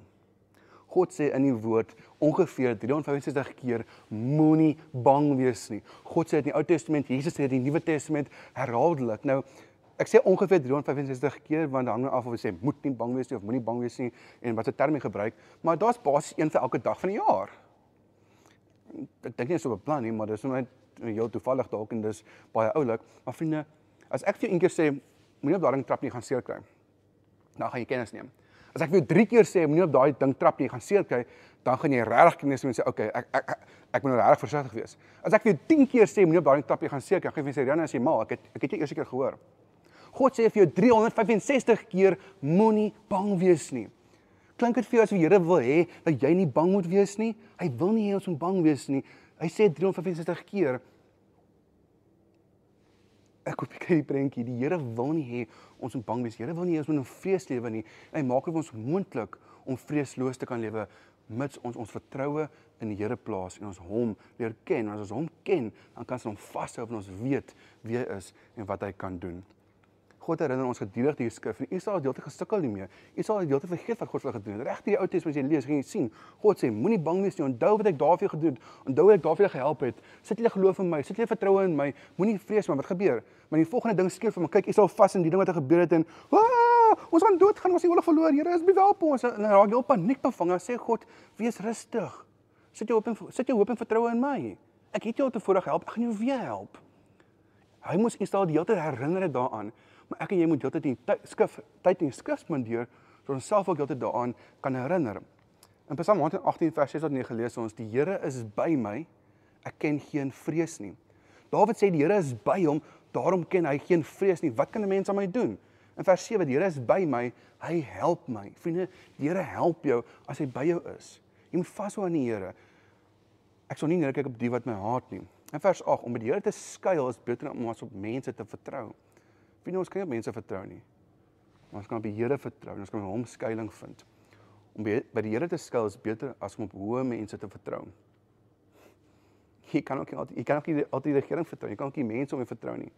[SPEAKER 1] God sê in die woord ongeveer 365 keer moenie bang wees nie. God sê dit in die Ou Testament, Jesus sê dit in die Nuwe Testament herhaaldelik. Nou ek sê ongeveer 365 keer want hang af of jy sê moet nie bang wees nie of moenie bang wees nie en wat se term jy gebruik, maar daar's basies een vir elke dag van die jaar. Ek dink nie so 'n plan nie, maar dis net heel toevallig dalk en dis baie oulik. Maar vriende, as ek vir jou een keer sê moenie op daardie trap nie gaan seer kry. Dan gaan jy kennis neem. As ek vir jou 3 keer sê moenie op daai ding trap nie, jy gaan seer kry, dan gaan jy regtig kennis mense sê, "Oké, ek ek ek, ek moet nou regtig versigtig wees." As ek vir jou 10 keer sê moenie op daai trap nie, gaan seer kry, gaan jy sê, "Rian, as jy mal, ek het ek het jy eers keer gehoor." God sê vir jou 365 keer moenie bang wees nie. Klink dit vir jou asof die Here wil hê dat jy nie bang moet wees nie? Hy wil nie hê ons moet bang wees nie. Hy sê 365 keer ek koop ek die prentjie. Die Here wil nie hê ons moet bang wees. Die Here wil nie hê ons moet in vrees lewe nie. Hy maak dit vir ons moontlik om vreesloos te kan lewe mits ons ons vertroue in die Here plaas en ons hom leer ken. As ons hom ken, dan kan ons hom vashou en ons weet wie hy is en wat hy kan doen. God herinner ons gedurig die skrif en Israel het deeltyd gesukkel nie meer. Israel het deeltyd vergeet wat God vir hulle gedoen het. Reg deur die Ou Testament as jy lees, gaan jy sien, God sê moenie bang wees nie. Onthou wat ek daar vir jou gedoen het. Onthou hoe ek daar vir jou gehelp het. Sit jy geloof in my, sit jy vertroue in my. Moenie vrees maar wat gebeur? Maar die volgende ding skielik vir my, kyk Israel vas in die ding wat er gebeur het en ons gaan doodgaan, ons het oorlog verloor. Here is behelp ons. En raak jy op paniek bevang en sê God, wees rustig. Sit jy hoop en sit jy hoop en vertroue in my. Ek het jou tevore gehelp, ek gaan jou weer help. Hy moes Israel die hele tyd herinner daaraan maar ek en jy moet heeltyd in skrif tyd en skrif spandeer sodat ons self ook heeltyd daaraan kan herinner. In Psalm 118 vers 6 tot 9 lees ons: "Die Here is by my, ek ken geen vrees nie." Dawid sê die Here is by hom, daarom ken hy geen vrees nie. Wat kan 'n mens aan my doen? In vers 7: "Die Here is by my, hy help my." Vriende, die Here help jou as hy by jou is. Jy moet vashou aan die Here. Ek sal nie net kyk op die wat my haat nie. In vers 8: "Om by die Here te skuil is beter om as op mense te vertrou." Wie ons kan nie op mense vertrou nie. Maar ons kan op die Here vertrou en ons kan by hom skuilings vind. Om by die Here te skuil is beter as om op hoë mense te vertrou. Jy kan ook nie altyd jy kan ook nie altyd die regering vertrou. Jy kan ook nie mense om te vertrou nie.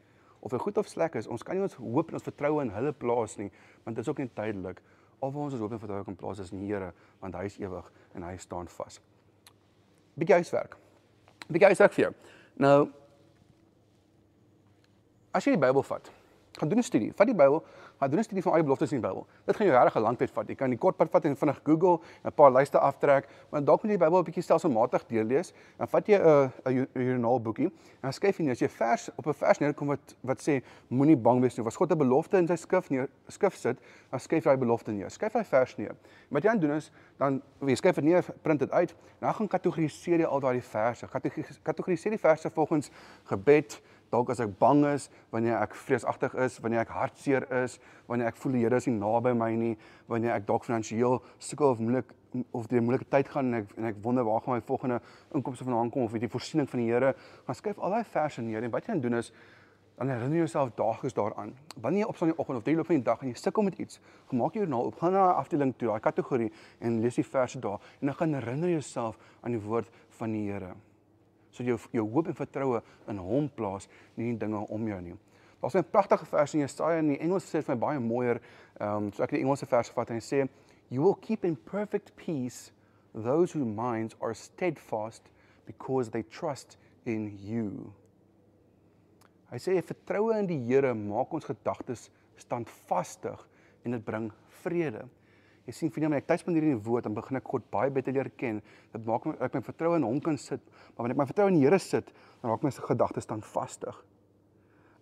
[SPEAKER 1] Of dit goed of sleg is, ons kan nie ons hoop en ons vertroue in hulle plaas nie, want dit is ook net tydelik. Al waar ons ons hoop en vertroue kan plaas is in die Here, want hy is ewig en hy staan vas. Bietjie huiswerk. Bietjie huiswerk vir jou. Nou as jy die Bybel vat, gaan doen 'n studie. Vat die Bybel, gaan doen 'n studie van al die beloftes in die Bybel. Dit gaan jou regtig 'n lang tyd vat. Jy kan die kort pad vat en vinnig Google, 'n paar lyste aftrek, maar dalk moet jy die Bybel 'n bietjie stelselmatig deurlees. Dan vat jy 'n 'n joernaal boekie en dan skryf jy net as jy vers op 'n vers neerkom wat wat sê moenie bang wees nie. Was God 'n belofte in sy skrif neer skrif sit, dan skryf jy daai belofte neer. Skryf daai vers neer. Wat jy aan doen is dan jy skryf dit neer, print dit uit, dan gaan kategoriseer jy al daai verse. Kategoriseer die verse volgens gebed, dalk as ek bang is, wanneer ek vreesagtig is, wanneer ek hartseer is, wanneer ek voel die Here is nie naby my nie, wanneer ek dalk finansiëel sukkel of moeilik of deur 'n moeilike tyd gaan en ek en ek wonder waar gaan my volgende inkomste vandaan kom of weet die voorsiening van die Here, gaan skryf al daai verse neer en wat jy dan doen is dan herinner jouself daagliks daaraan. Wanneer jy opstaan in die oggend of drie loop van die dag en jy sukkel met iets, gemaak jy joernaal op, gaan na 'n afdeling toe, daai kategorie en lees die verse daar en dan gaan herinner jouself aan die woord van die Here so jou jou hoop en vertroue in hom plaas, nie in dinge om jou nie. Daar's 'n pragtige vers in Jesaja in die Engels sê vir my baie mooier. Ehm um, so ek het die Engelse vers gevat en hy sê you will keep in perfect peace those whose minds are steadfast because they trust in you. Hy sê vertroue in die Here maak ons gedagtes standvastig en dit bring vrede. Jy sien vriende, wanneer ek tyd spandeer in die woord, dan begin ek God baie beter leer ken. Dit maak my ek my vertroue in hom kan sit. Maar wanneer ek my vertroue in die Here sit, dan raak my gedagtes standvastig.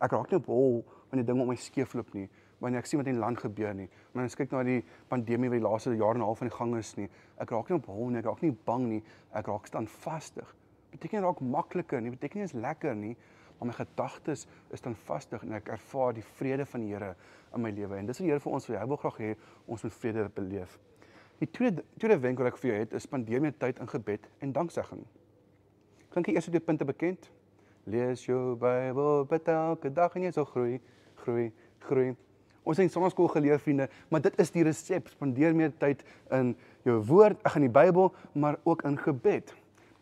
[SPEAKER 1] Ek raak nie op hol wanneer dinge om my skeefloop nie, wanneer ek sien wat in die land gebeur nie. Wanneer ek kyk na die pandemie wat die laaste jaar en 'n half van die gang is nie, ek raak nie op hol nie, ek raak nie bang nie, ek raak standvastig. Beteken nie raak makliker nie, beteken nie is lekker nie, maar my gedagtes is standvastig en ek ervaar die vrede van die Here in my lewe. En dis wat die Here vir ons wil. Hy wil graag hê ons moet vrede beleef. Die tweede tweede wenk wat ek vir jou het is spandeer meer tyd in gebed en danksegging. Klink die eerste twee punte bekend? Lees jou Bybel, bid elke dag en jy sal groei, groei, groei. Ons het in sonnaskool geleer vriende, maar dit is die resep. Spandeer meer tyd in jou woord, ag in die Bybel, maar ook in gebed.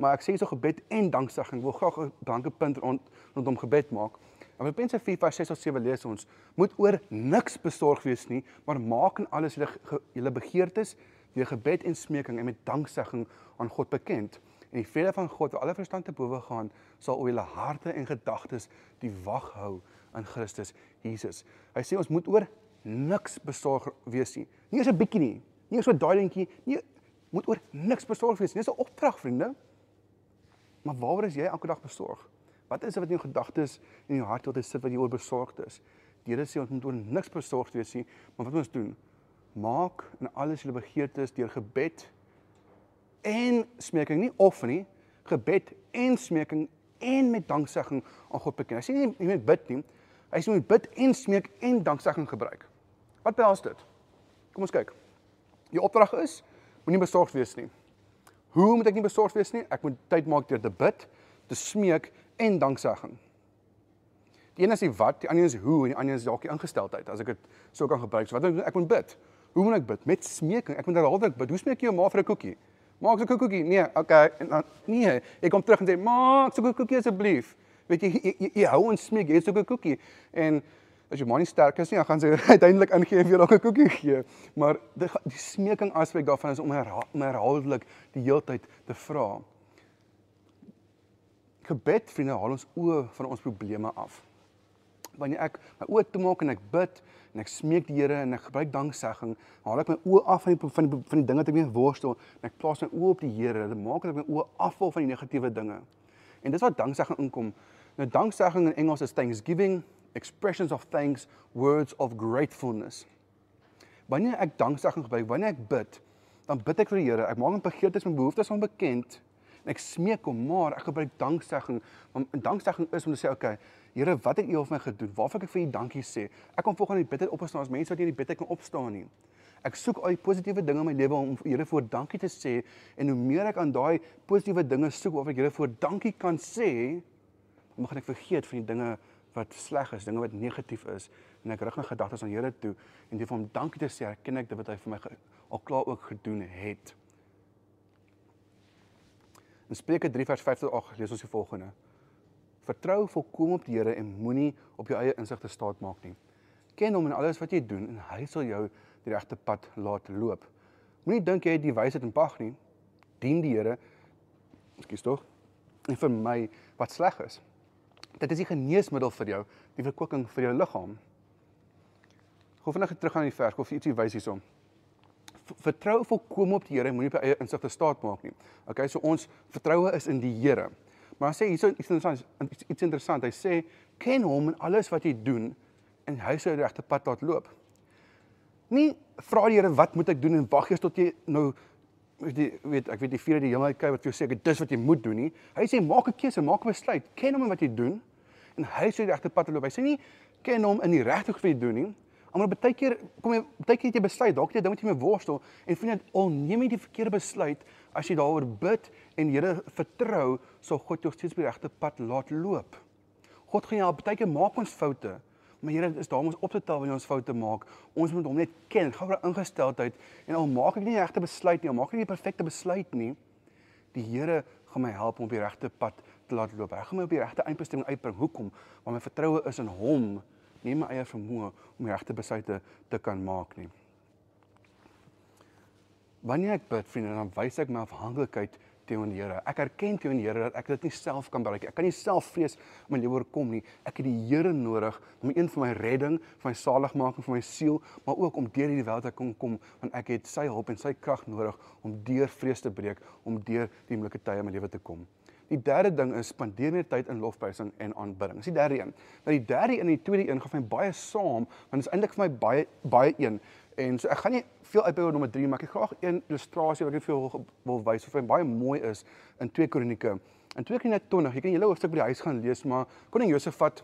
[SPEAKER 1] Maar ek sê so gebed en danksegging. Ek wil graag 'n dankepunt rond rondom gebed maak. En Filippense 4:6 tot 7 lees ons: Moet oor niks besorg wees nie, maar maak in alles julle julle begeertes deur gebed en smeking en met danksegging aan God bekend. En die vrede van God wat alle verstand te bowe gaan, sal oor julle harte en gedagtes die wag hou in Christus Jesus. Hy sê ons moet oor niks besorg wees nie. Nie eens 'n bietjie nie. Nie eens so daai dingetjie nie. Moet oor niks besorg wees nie. Dis 'n opdrag, vriende. Maar waaroor is jy elke dag besorg? Wat is dit wat in jou gedagtes en in jou hart altyd sit wat jy oor besorgd is? Die Here sê ons moet oor niks besorgd wees nie, maar wat moet ons doen? Maak in alles julle begeertes deur gebed en smeking, nie of nie, gebed en smeking en met danksegging aan God bekend. Hy sê nie jy moet bid nie. Hy sê jy moet bid en smeek en danksegging gebruik. Wat behels dit? Kom ons kyk. Die opdrag is moenie besorgd wees nie. Hoe moet ek nie besorgd wees nie? Ek moet tyd maak deur te bid, te smeek en danksegging. Die een is die wat, die ander is hoe en die ander is dalk die ingesteldheid as ek dit so kan gebruik. So wat ek moet bid. Hoe moet ek bid? Met smeking. Ek moet herhaaldelik bid. Hoe smeek jy jou ma vir 'n koekie? Maak so 'n koekie. Nee, okay. En dan nee, ek kom terug en sê, "Maak so 'n koekie asseblief." Weet jy, jy, jy, jy hou ons smeek, jy so 'n koekie. En as jou ma nie sterk is nie, dan gaan sy uiteindelik ingee en jou dalk 'n koekie gee. Maar die, die smeking aspek daarvan is om herhaal, herhaaldelik die heeltyd te vra. Gebed, vriende, haal ons oë van ons probleme af. Wanneer ek my oë toemaak en ek bid, en ek smeek die Here en ek gebruik danksegging, haal ek my oë af van die van die van die dinge wat ek mee worstel en ek plaas my oë op die Here. Dit maak dat ek my oë afval van die negatiewe dinge. En dis wat danksegging inkom. Nou danksegging in Engels is thanksgiving, expressions of thanks, words of gratefulness. Wanneer ek danksegging gebruik, wanneer ek bid, dan bid ek vir die Here. Ek maak 'n begeertes en behoeftes aan bekend en ek smeek hom, maar ek gebruik danksegging. Want danksegging is om te sê, okay, Here, wat het U vir my gedoen? Waarvoor ek vir U dankie sê? Ek kom volgens die bid uit opstaan as mense wat nie in die bid kan opstaan nie. Ek soek al die positiewe dinge in my lewe om Here voor dankie te sê en hoe meer ek aan daai positiewe dinge soek waarvoor ek Here voor dankie kan sê, dan begin ek vergeet van die dinge wat sleg is, dinge wat negatief is en ek rig my gedagtes aan Here toe en deur vir hom dankie te sê, erken ek dit wat hy vir my al klaar ook gedoen het. In Spreuke 3 vers 5 tot 8 lees ons die volgende: Vertrou volkom op die Here en moenie op jou eie insig te staat maak nie. Ken hom in alles wat jy doen en hy sal jou die regte pad laat loop. Moenie dink jy het die wysheid en pag nie. Dien die Here. Ekskuus tog. En vir my wat sleg is. Dit is die geneesmiddel vir jou, die verkwikking vir jou liggaam. Gou vinnig terug aan die vers, of ietsie wys hierson. Vertrou volkom op die Here, moenie op eie insig te staat maak nie. Okay, so ons vertroue is in die Here. Maar hy sê hierso iets interessant, iets interessant. Hy sê ken hom in alles wat jy doen en hy sou die regte pad laat loop. Nie vra die Here wat moet ek doen en wag eers tot jy nou jy weet ek weet die vierde die hemel kyk wat vir jou sê ek dis wat jy moet doen nie. Hy sê maak 'n keuse, maak 'n besluit. Ken hom in wat jy doen en hy sou die regte pad loop. Hy sê nie ken hom in die regte wat jy doen nie. Maar baie keer kom jy baie keer jy besluit, dalk jy ding met jy mee worstel en vriende, al neem jy die verkeerde besluit as jy daaroor bid en Here vertrou, sal God jou steeds op die regte pad laat loop. God gaan jou baie keer maak ons foute, maar Here is daar om ons op te tel wanneer ons foute maak. Ons moet hom net ken, gaan vir ingesteldheid en al maak ek nie die regte besluit nie, al maak ek nie die perfekte besluit nie, die Here gaan my help om op die regte pad te laat loop. Hy gaan my op die regte eindbestemming uitbring. Hoekom? Want my vertroue is in hom nie my eie vermoë om regte besluite te kan maak nie. Wanneer ek bid, vriende, dan wys ek my afhanklikheid teenoor die Here. Ek erken teenoor die Here dat ek dit nie self kan bereik nie. Ek kan nie self vrees om my lewe oorkom nie. Ek het die Here nodig om een van my redding, van my saligmaking vir my siel, maar ook om deur hierdie wêreld te kom kom, want ek het sy hulp en sy krag nodig om deur vrees te breek, om deur die moeilike tye in my lewe te kom. Die derde ding is spandeer meer tyd in lofprysing en aanbidding. Dis die derde een. Nou die derde een en die tweede een gaan vir my baie saam, want dit is eintlik vir my baie baie een. En so ek gaan nie veel uitbou oor nommer 3, maar ek het graag een illustrasie wat ek vir julle wil wys of hy baie mooi is in 2 Kronieke. In 2 Kronieke 20, jy kan julle hoofstuk by die huis gaan lees, maar koning Josafat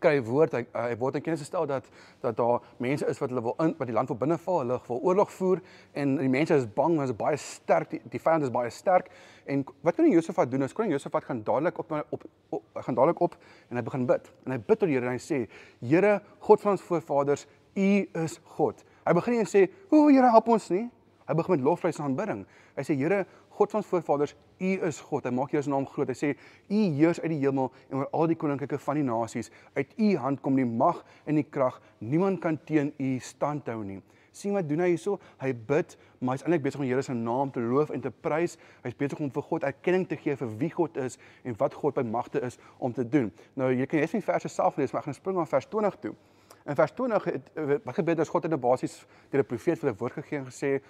[SPEAKER 1] kry woord hy, hy word in kennis gestel dat dat daar mense is wat hulle wil in wat die land wil binneval, hulle wil oorlog voer en die mense is bang, hulle is baie sterk, die, die vyand is baie sterk en wat kan Josafat doen? As koning Josafat gaan dadelik op op, op gaan dadelik op en hy begin bid. En hy bid tot die Here en hy sê: "Here, God van ons voorvaders, U is God." Hy begin nie en sê: "O, Here, help ons nie." Hy begin met lofprys en aanbidding. Hy sê: "Here, God van ons voorvaders, U is God. Hy maak jou se naam groot. Hy sê U heers uit die hemel en oor al die koninkryke van die nasies. Uit U hand kom die mag en die krag. Niemand kan teen U stand hou nie. sien wat doen hy hierso? Hy bid, maar hy's eintlik besig om die Here se naam te loof en te prys. Hy's besig om vir God erkenning te gee vir wie God is en wat God by magte is om te doen. Nou jy kan net die verse self lees, maar ek gaan spring na vers 20 toe. In vers 20 het wat gebeur as God in 'n basis deur 'n profeet vir 'n woord gegee en gesê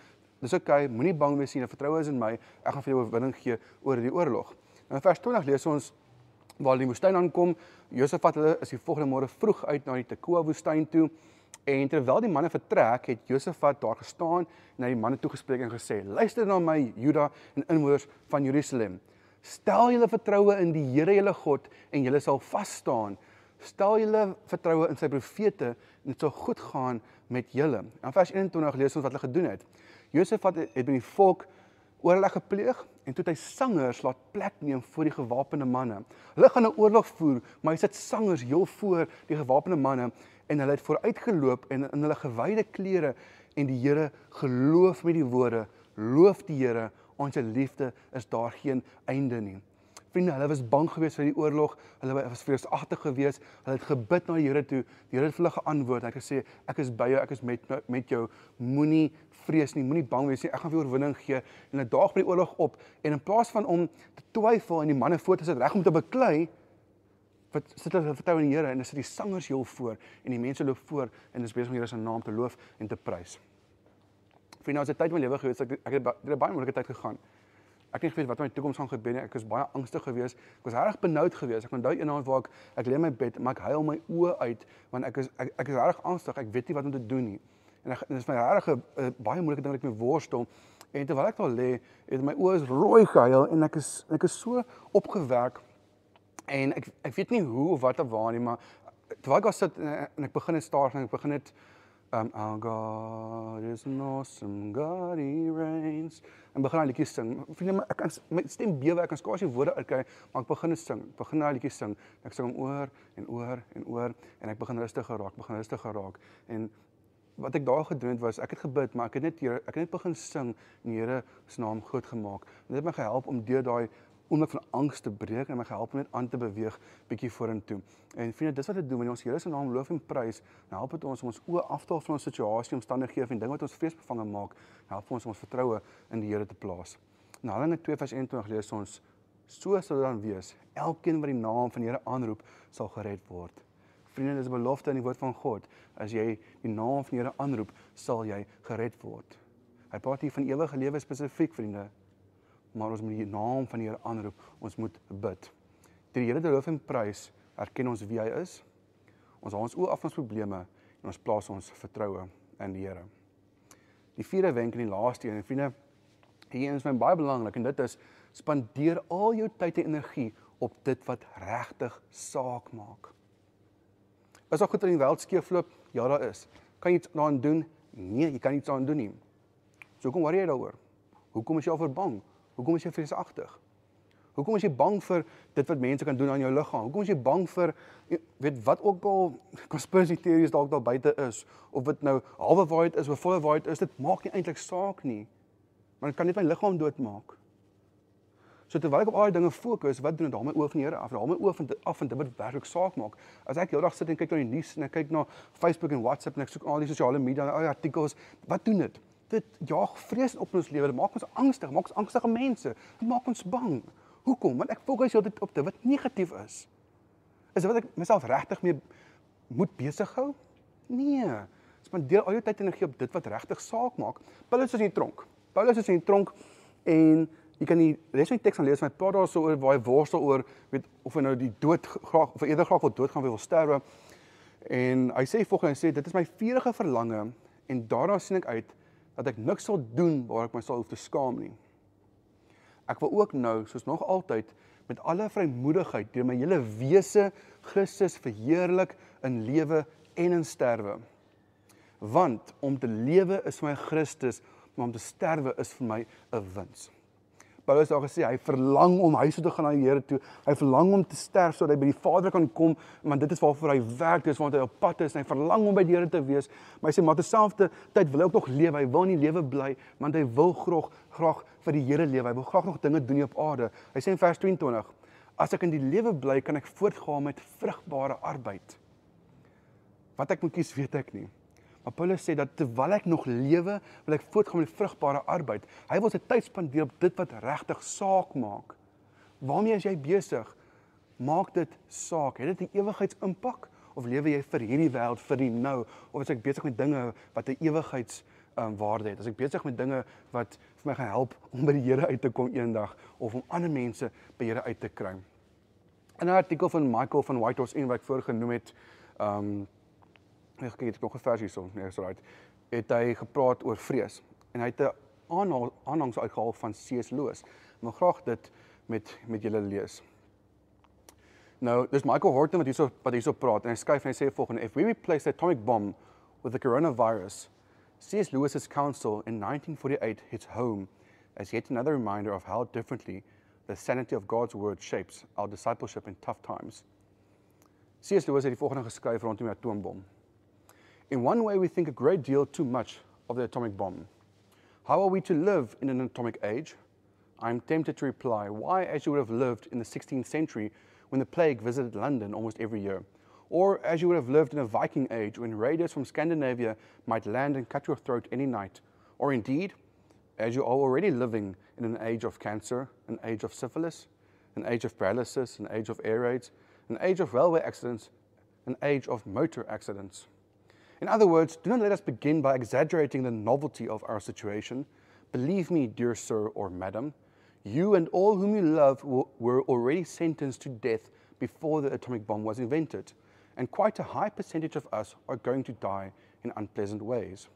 [SPEAKER 1] Dis oké, okay, moenie bang wees nie, vertrou is in my. Ek gaan vir jou oorwinning gee oor die oorlog. In vers 20 lees ons waar die woestyn aankom, Josafat hulle is die volgende môre vroeg uit na die Tekoa woestyn toe. En terwyl die manne vertrek, het Josafat daar gestaan en na die manne toegespreek en gesê: "Luister na my, Juda en inwoners van Jerusalem. Stel julle vertroue in die Here julle God en julle sal vas staan. Stel julle vertroue in sy profete en dit sal goed gaan met julle." In vers 21 lees ons wat hulle gedoen het. Josef het het met die volk oorleg gepleeg en toe het hy sangers laat plek neem voor die gewapende manne. Hulle gaan 'n oorlog voer, maar hy sit sangers heel voor die gewapende manne en hulle het vooruitgeloop en in hulle gewyde klere en die Here geloof met die woorde, loof die Here, ons liefde is daar geen einde nie. Vriende, hulle was bang geweest vir die oorlog. Hulle was vreesagtig geweest. Hulle het gebid na die Here toe. Die Here het hulle geantwoord. Hy het gesê, "Ek is by jou. Ek is met met jou. Moenie vrees nie. Moenie bang wees nie. Ek gaan vir jou oorwinning gee." En hulle daag by die oorlog op en in plaas van om te twyfel en die manne voor te sit reg om te beklei, wat sit hulle vertrou in die Here en hulle sit die sangers heel voor en die mense loop voor en is besig om die Here se naam te loof en te prys. Vriende, nou is 'n tyd in my lewe gewees ek ek het baie moeilike tyd gegaan. Ek het nie geweet wat my toekoms gaan gebeur nie. Ek was baie angstig geweest. Ek was reg benoud geweest. Ek onthou eendag waar ek ek lê in my bed, maar ek huil my oë uit want ek is ek, ek is reg angstig. Ek weet nie wat om te doen nie. En dit is my reg 'n baie moeilike ding wat ek mee worstel. En terwyl ek daar lê, het my oë is rooi gehuil en ek is ek is so opgewek. En ek ek weet nie hoe of wat of waar nie, maar terwyl ek daar sit en, en ek begin net staar en ek begin net um our God is an awesome God he reigns en begin daai liedjie sing. Vriende, ek kan my stem bewe, ek kan skaars die woorde uitkry, maar ek begin net sing. Ek begin daai liedjie sing. Ek sing hom oor en oor en oor en ek begin rustig geraak, begin rustig geraak. En wat ek daar gedoen het was ek het gebid, maar ek het net hier ek het net begin sing en die Here se naam groot gemaak. En dit het my gehelp om deur daai oomblik van angs te breek en my gehelp om net aan te beweeg bietjie vorentoe. En vriende, dis wat dit doen wanneer ons Here se naam loof en prys, dan help dit ons om ons oë af te haal van ons situasie, omstandighede en dinge wat ons vreesbevange maak, help ons om ons vertroue in die Here te plaas. In Handelinge 2:21 lees ons: "So sal dit dan wees, elkeen wat die naam van die Here aanroep, sal gered word." Vriende, dis 'n belofte in die woord van God. As jy die naam van die Here aanroep, sal jy gered word. Hy praat hier van ewige lewe spesifiek, vriende maar ons moet die naam van die Here aanroep. Ons moet bid. Deur die Here te loof en prys, erken ons wie hy is. Ons haal ons oë af van ons probleme en ons plaas ons vertroue in die Here. Die vierde wenk en die laaste een, vriende, hier is my baie belangrik en dit is spandeer al jou tyd en energie op dit wat regtig saak maak. Is daar goed in die wêreld skeefloop? Ja, daar is. Kan jy iets daaraan doen? Nee, jy kan niks daaraan doen nie. So kom worry jy daaroor. Hoekom is jy al verbang? Hoekom is jy vreesagtig? Hoekom is jy bang vir dit wat mense kan doen aan jou liggaam? Hoekom is jy bang vir weet wat ook al conspiracy theories dalk daar buite is of dit nou halwe waarheid is of volle waarheid is, dit maak nie eintlik saak nie. Maar dit kan net my liggaam doodmaak. So terwyl ek op al die dinge fokus, wat doen dit? Haal my oë van die Here af. Haal my oë van af en dit wat werklik saak maak. As ek heeldag sit en kyk na die nuus en ek kyk na Facebook en WhatsApp en ek soek al die sosiale media en al die artikels, wat doen dit? Dit jaag vrees op ons lewe. Dit maak ons angstig, maak ons angstige mense. Dit maak ons bang. Hoekom? Want ek fokus altyd op dit wat negatief is. Is dit wat ek myself regtig mee moet besig hou? Nee. Spandeer al jou tyd en energie op dit wat regtig saak maak. Paulus is in die tronk. Paulus is in die tronk en jy kan die res van die teks lees, my pa daar so oor waar hy worstel oor weet of hy nou die dood graag of eerder graag wil doodgaan of wil sterwe. En hy sê volgens hy sê dit is my vurige verlange en daarna sien ek uit dat ek niks sal doen waar ek myself hoef te skaam nie. Ek wil ook nou, soos nog altyd, met alle vrymoedigheid deur my hele wese Christus verheerlik in lewe en in sterwe. Want om te lewe is vir my Christus, maar om te sterwe is vir my 'n wins. Paulus al gesê hy verlang om huis toe te gaan na die Here toe. Hy verlang om te sterf sodat hy by die Vader kan kom, want dit is waarvoor hy werk, dis waartoe hy op pad is en hy verlang om by die Here te wees. Maar hy sê maar terselfdertyd wil hy ook nog lewe. Hy wil nie lewe bly, want hy wil graag graag vir die Here lewe. Hy wil graag nog dinge doen op aarde. Hy sê in vers 22: As ek in die lewe bly, kan ek voortgaan met vrugbare arbeid. Wat ek moet kies, weet ek nie. Maar Paulus sê dat terwyl ek nog lewe, wil ek voortgaan met vrugbare arbeid. Hy wil sy tyd spandeer op dit wat regtig saak maak. Waarmee is jy besig? Maak dit saak. Het dit 'n ewigheidsimpak of lewe jy vir hierdie wêreld vir die nou of is ek besig met dinge wat 'n ewigheids um, waarde het? As ek besig met dinge wat vir my gaan help om by die Here uit te kom eendag of om ander mense by Here uit te kry. In 'n artikel van Michael van Whitehorse en wat ek voorgenoem het, um Ek kyk nog 'n versie hierson. Nee, is right. Het hy gepraat oor vrees en hy het 'n aanhangs uitgehaal van C.S. Lewis. Maar graag dit met met julle lees. Nou, dis Michael Horton wat hierso wat hierso praat en hy skryf en hy sê volgende: If we replace the atomic bomb with the coronavirus, C.S. Lewis's counsel in 1948 hits home as yet another reminder of how differently the sanity of God's word shapes our discipleship in tough times. C.S. Lewis het die volgende geskryf rondom die atoombom. In one way, we think a great deal too much of the atomic bomb. How are we to live in an atomic age? I'm tempted to reply, why as you would have lived in the 16th century when the plague visited London almost every year? Or as you would have lived in a Viking age when raiders from Scandinavia might land and cut your throat any night? Or indeed, as you are already living in an age of cancer, an age of syphilis, an age of paralysis, an age of air raids, an age of railway accidents, an age of motor accidents. In other words, do not let us begin by exaggerating the novelty of our situation. Believe me, dear sir or madam, you and all whom you love were already sentenced to death before the atomic bomb was invented, and quite a high percentage of us are going to die in unpleasant ways.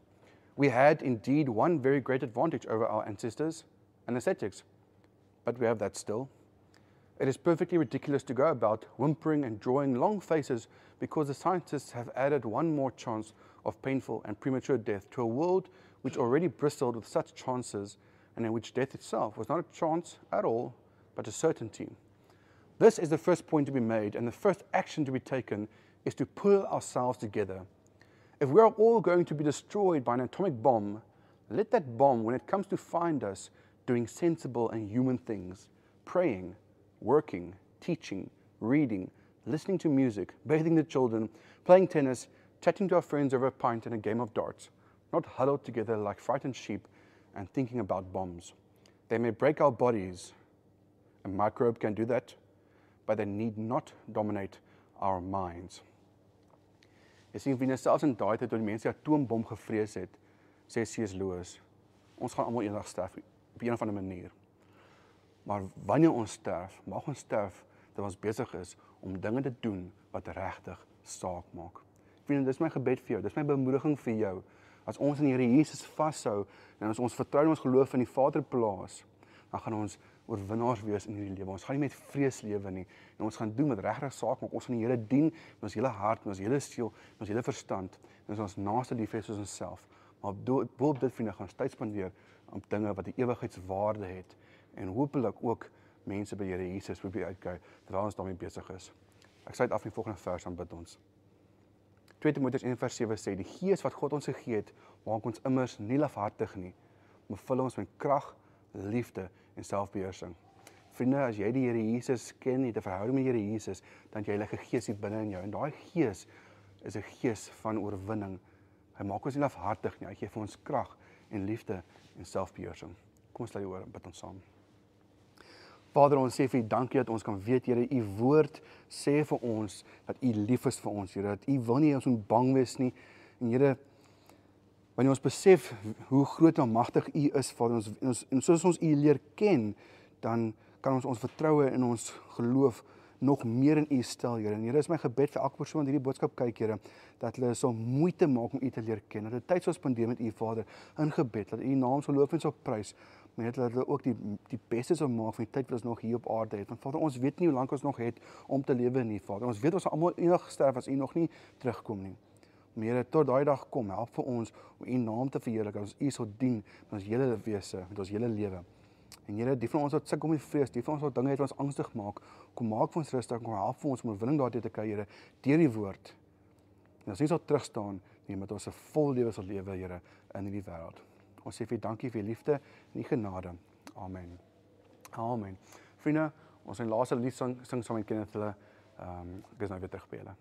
[SPEAKER 1] We had indeed one very great advantage over our ancestors, anesthetics, but we have that still. It is perfectly ridiculous to go about whimpering and drawing long faces because the scientists have added one more chance of painful and premature death to a world which already bristled with such chances and in which death itself was not a chance at all, but a certainty. This is the first point to be made, and the first action to be taken is to pull ourselves together. If we are all going to be destroyed by an atomic bomb, let that bomb, when it comes to find us doing sensible and human things, praying, working, teaching, reading, listening to music, bathing the children, playing tennis, chatting to our friends over a pint and a game of darts, not huddled together like frightened sheep and thinking about bombs. They may break our bodies. A microbe can do that, but they need not dominate our minds. Jy sien vriende selfs in daai tyd toe die mense 'n atoombom gevrees het, sê C.S. Lewis, ons gaan almal eendag sterf op 'n of ander manier. Maar wanneer ons sterf, mag ons sterf terwyl ons besig is om dinge te doen wat regtig saak maak. Vriende, dis my gebed vir jou. Dis my bemoediging vir jou. As ons in die Here Jesus vashou en as ons vertrou in ons geloof in die Vader plaas, dan gaan ons oorwinnaars wees in hierdie lewe. Ons gaan nie met vrees lewe nie en ons gaan doen wat regtig saak maak. Ons gaan die Here dien met ons hele hart, met ons hele siel, met ons hele verstand en ons ons naaste lief hê soos onsself. Maar bo op dit vriende gaan ons tyd spandeer op dinge wat die ewigheidswaarde het en hopelik ook mense by Here Jesus probeer uitkyk terwyl ons daarmee besig is. Ek sluit af met die volgende vers aan bid ons. 2 Timoteus 1:7 sê die Gees wat God ons gegee het, maak ons immers nie lafhartig nie, maar vul ons met krag, liefde en selfbeheersing. Vriende, as jy die Here Jesus ken, jy het 'n verhouding met die Here Jesus, dan jy Heilige Gees hier binne in jou en daai Gees is 'n gees van oorwinning. Hy maak ons nie lafhartig nie, hy gee vir ons krag en liefde en selfbeheersing. Kom ons lê oor en bid ons saam. Vader, ons sê vir U dankie dat ons kan weet, Here, U woord sê vir ons dat U lief is vir ons, Here, dat U wil nie ons moet bang wees nie. En Here, wanneer ons besef hoe groot en magtig U is, Vader, ons ons en soos ons U leer ken, dan kan ons ons vertroue in ons geloof nog meer in U stel, Here. En Here, is my gebed vir elke persoon wat hierdie boodskap kyk, Here, dat hulle sal moeite maak om U te leer ken. Dat hulle tyd sal spandeer met U, Vader, in gebed, dat U naam sal loof en sal prys net dat hulle ook die die beste sou maak van die tyd wat ons nog hier op aarde het. Want Vader, ons weet nie hoe lank ons nog het om te lewe nie, Vader. Ons weet ons sal almal eendag sterf as U nog nie terugkom nie. Meer tot daai dag kom, help vir ons om U naam te verheerlik, ons U sal dien met ons hele wese, met ons hele lewe. En Here, die van ons wat sukkel met vrees, die van ons wat dinge het wat ons angstig maak, kom maak vir ons rustig, kom help vir ons om oorwinning daardie te kry, Here, deur die woord. En ons nie sal terugstaan nie, met ons 'n vol lewe sal lewe, Here, in hierdie wêreld. Ons sê vir dankie vir liefde en u genade. Amen. Amen. Vriende, ons in laaste lied sing sing saam met Kenneth hulle ehm um, ek is nou weer terug by julle.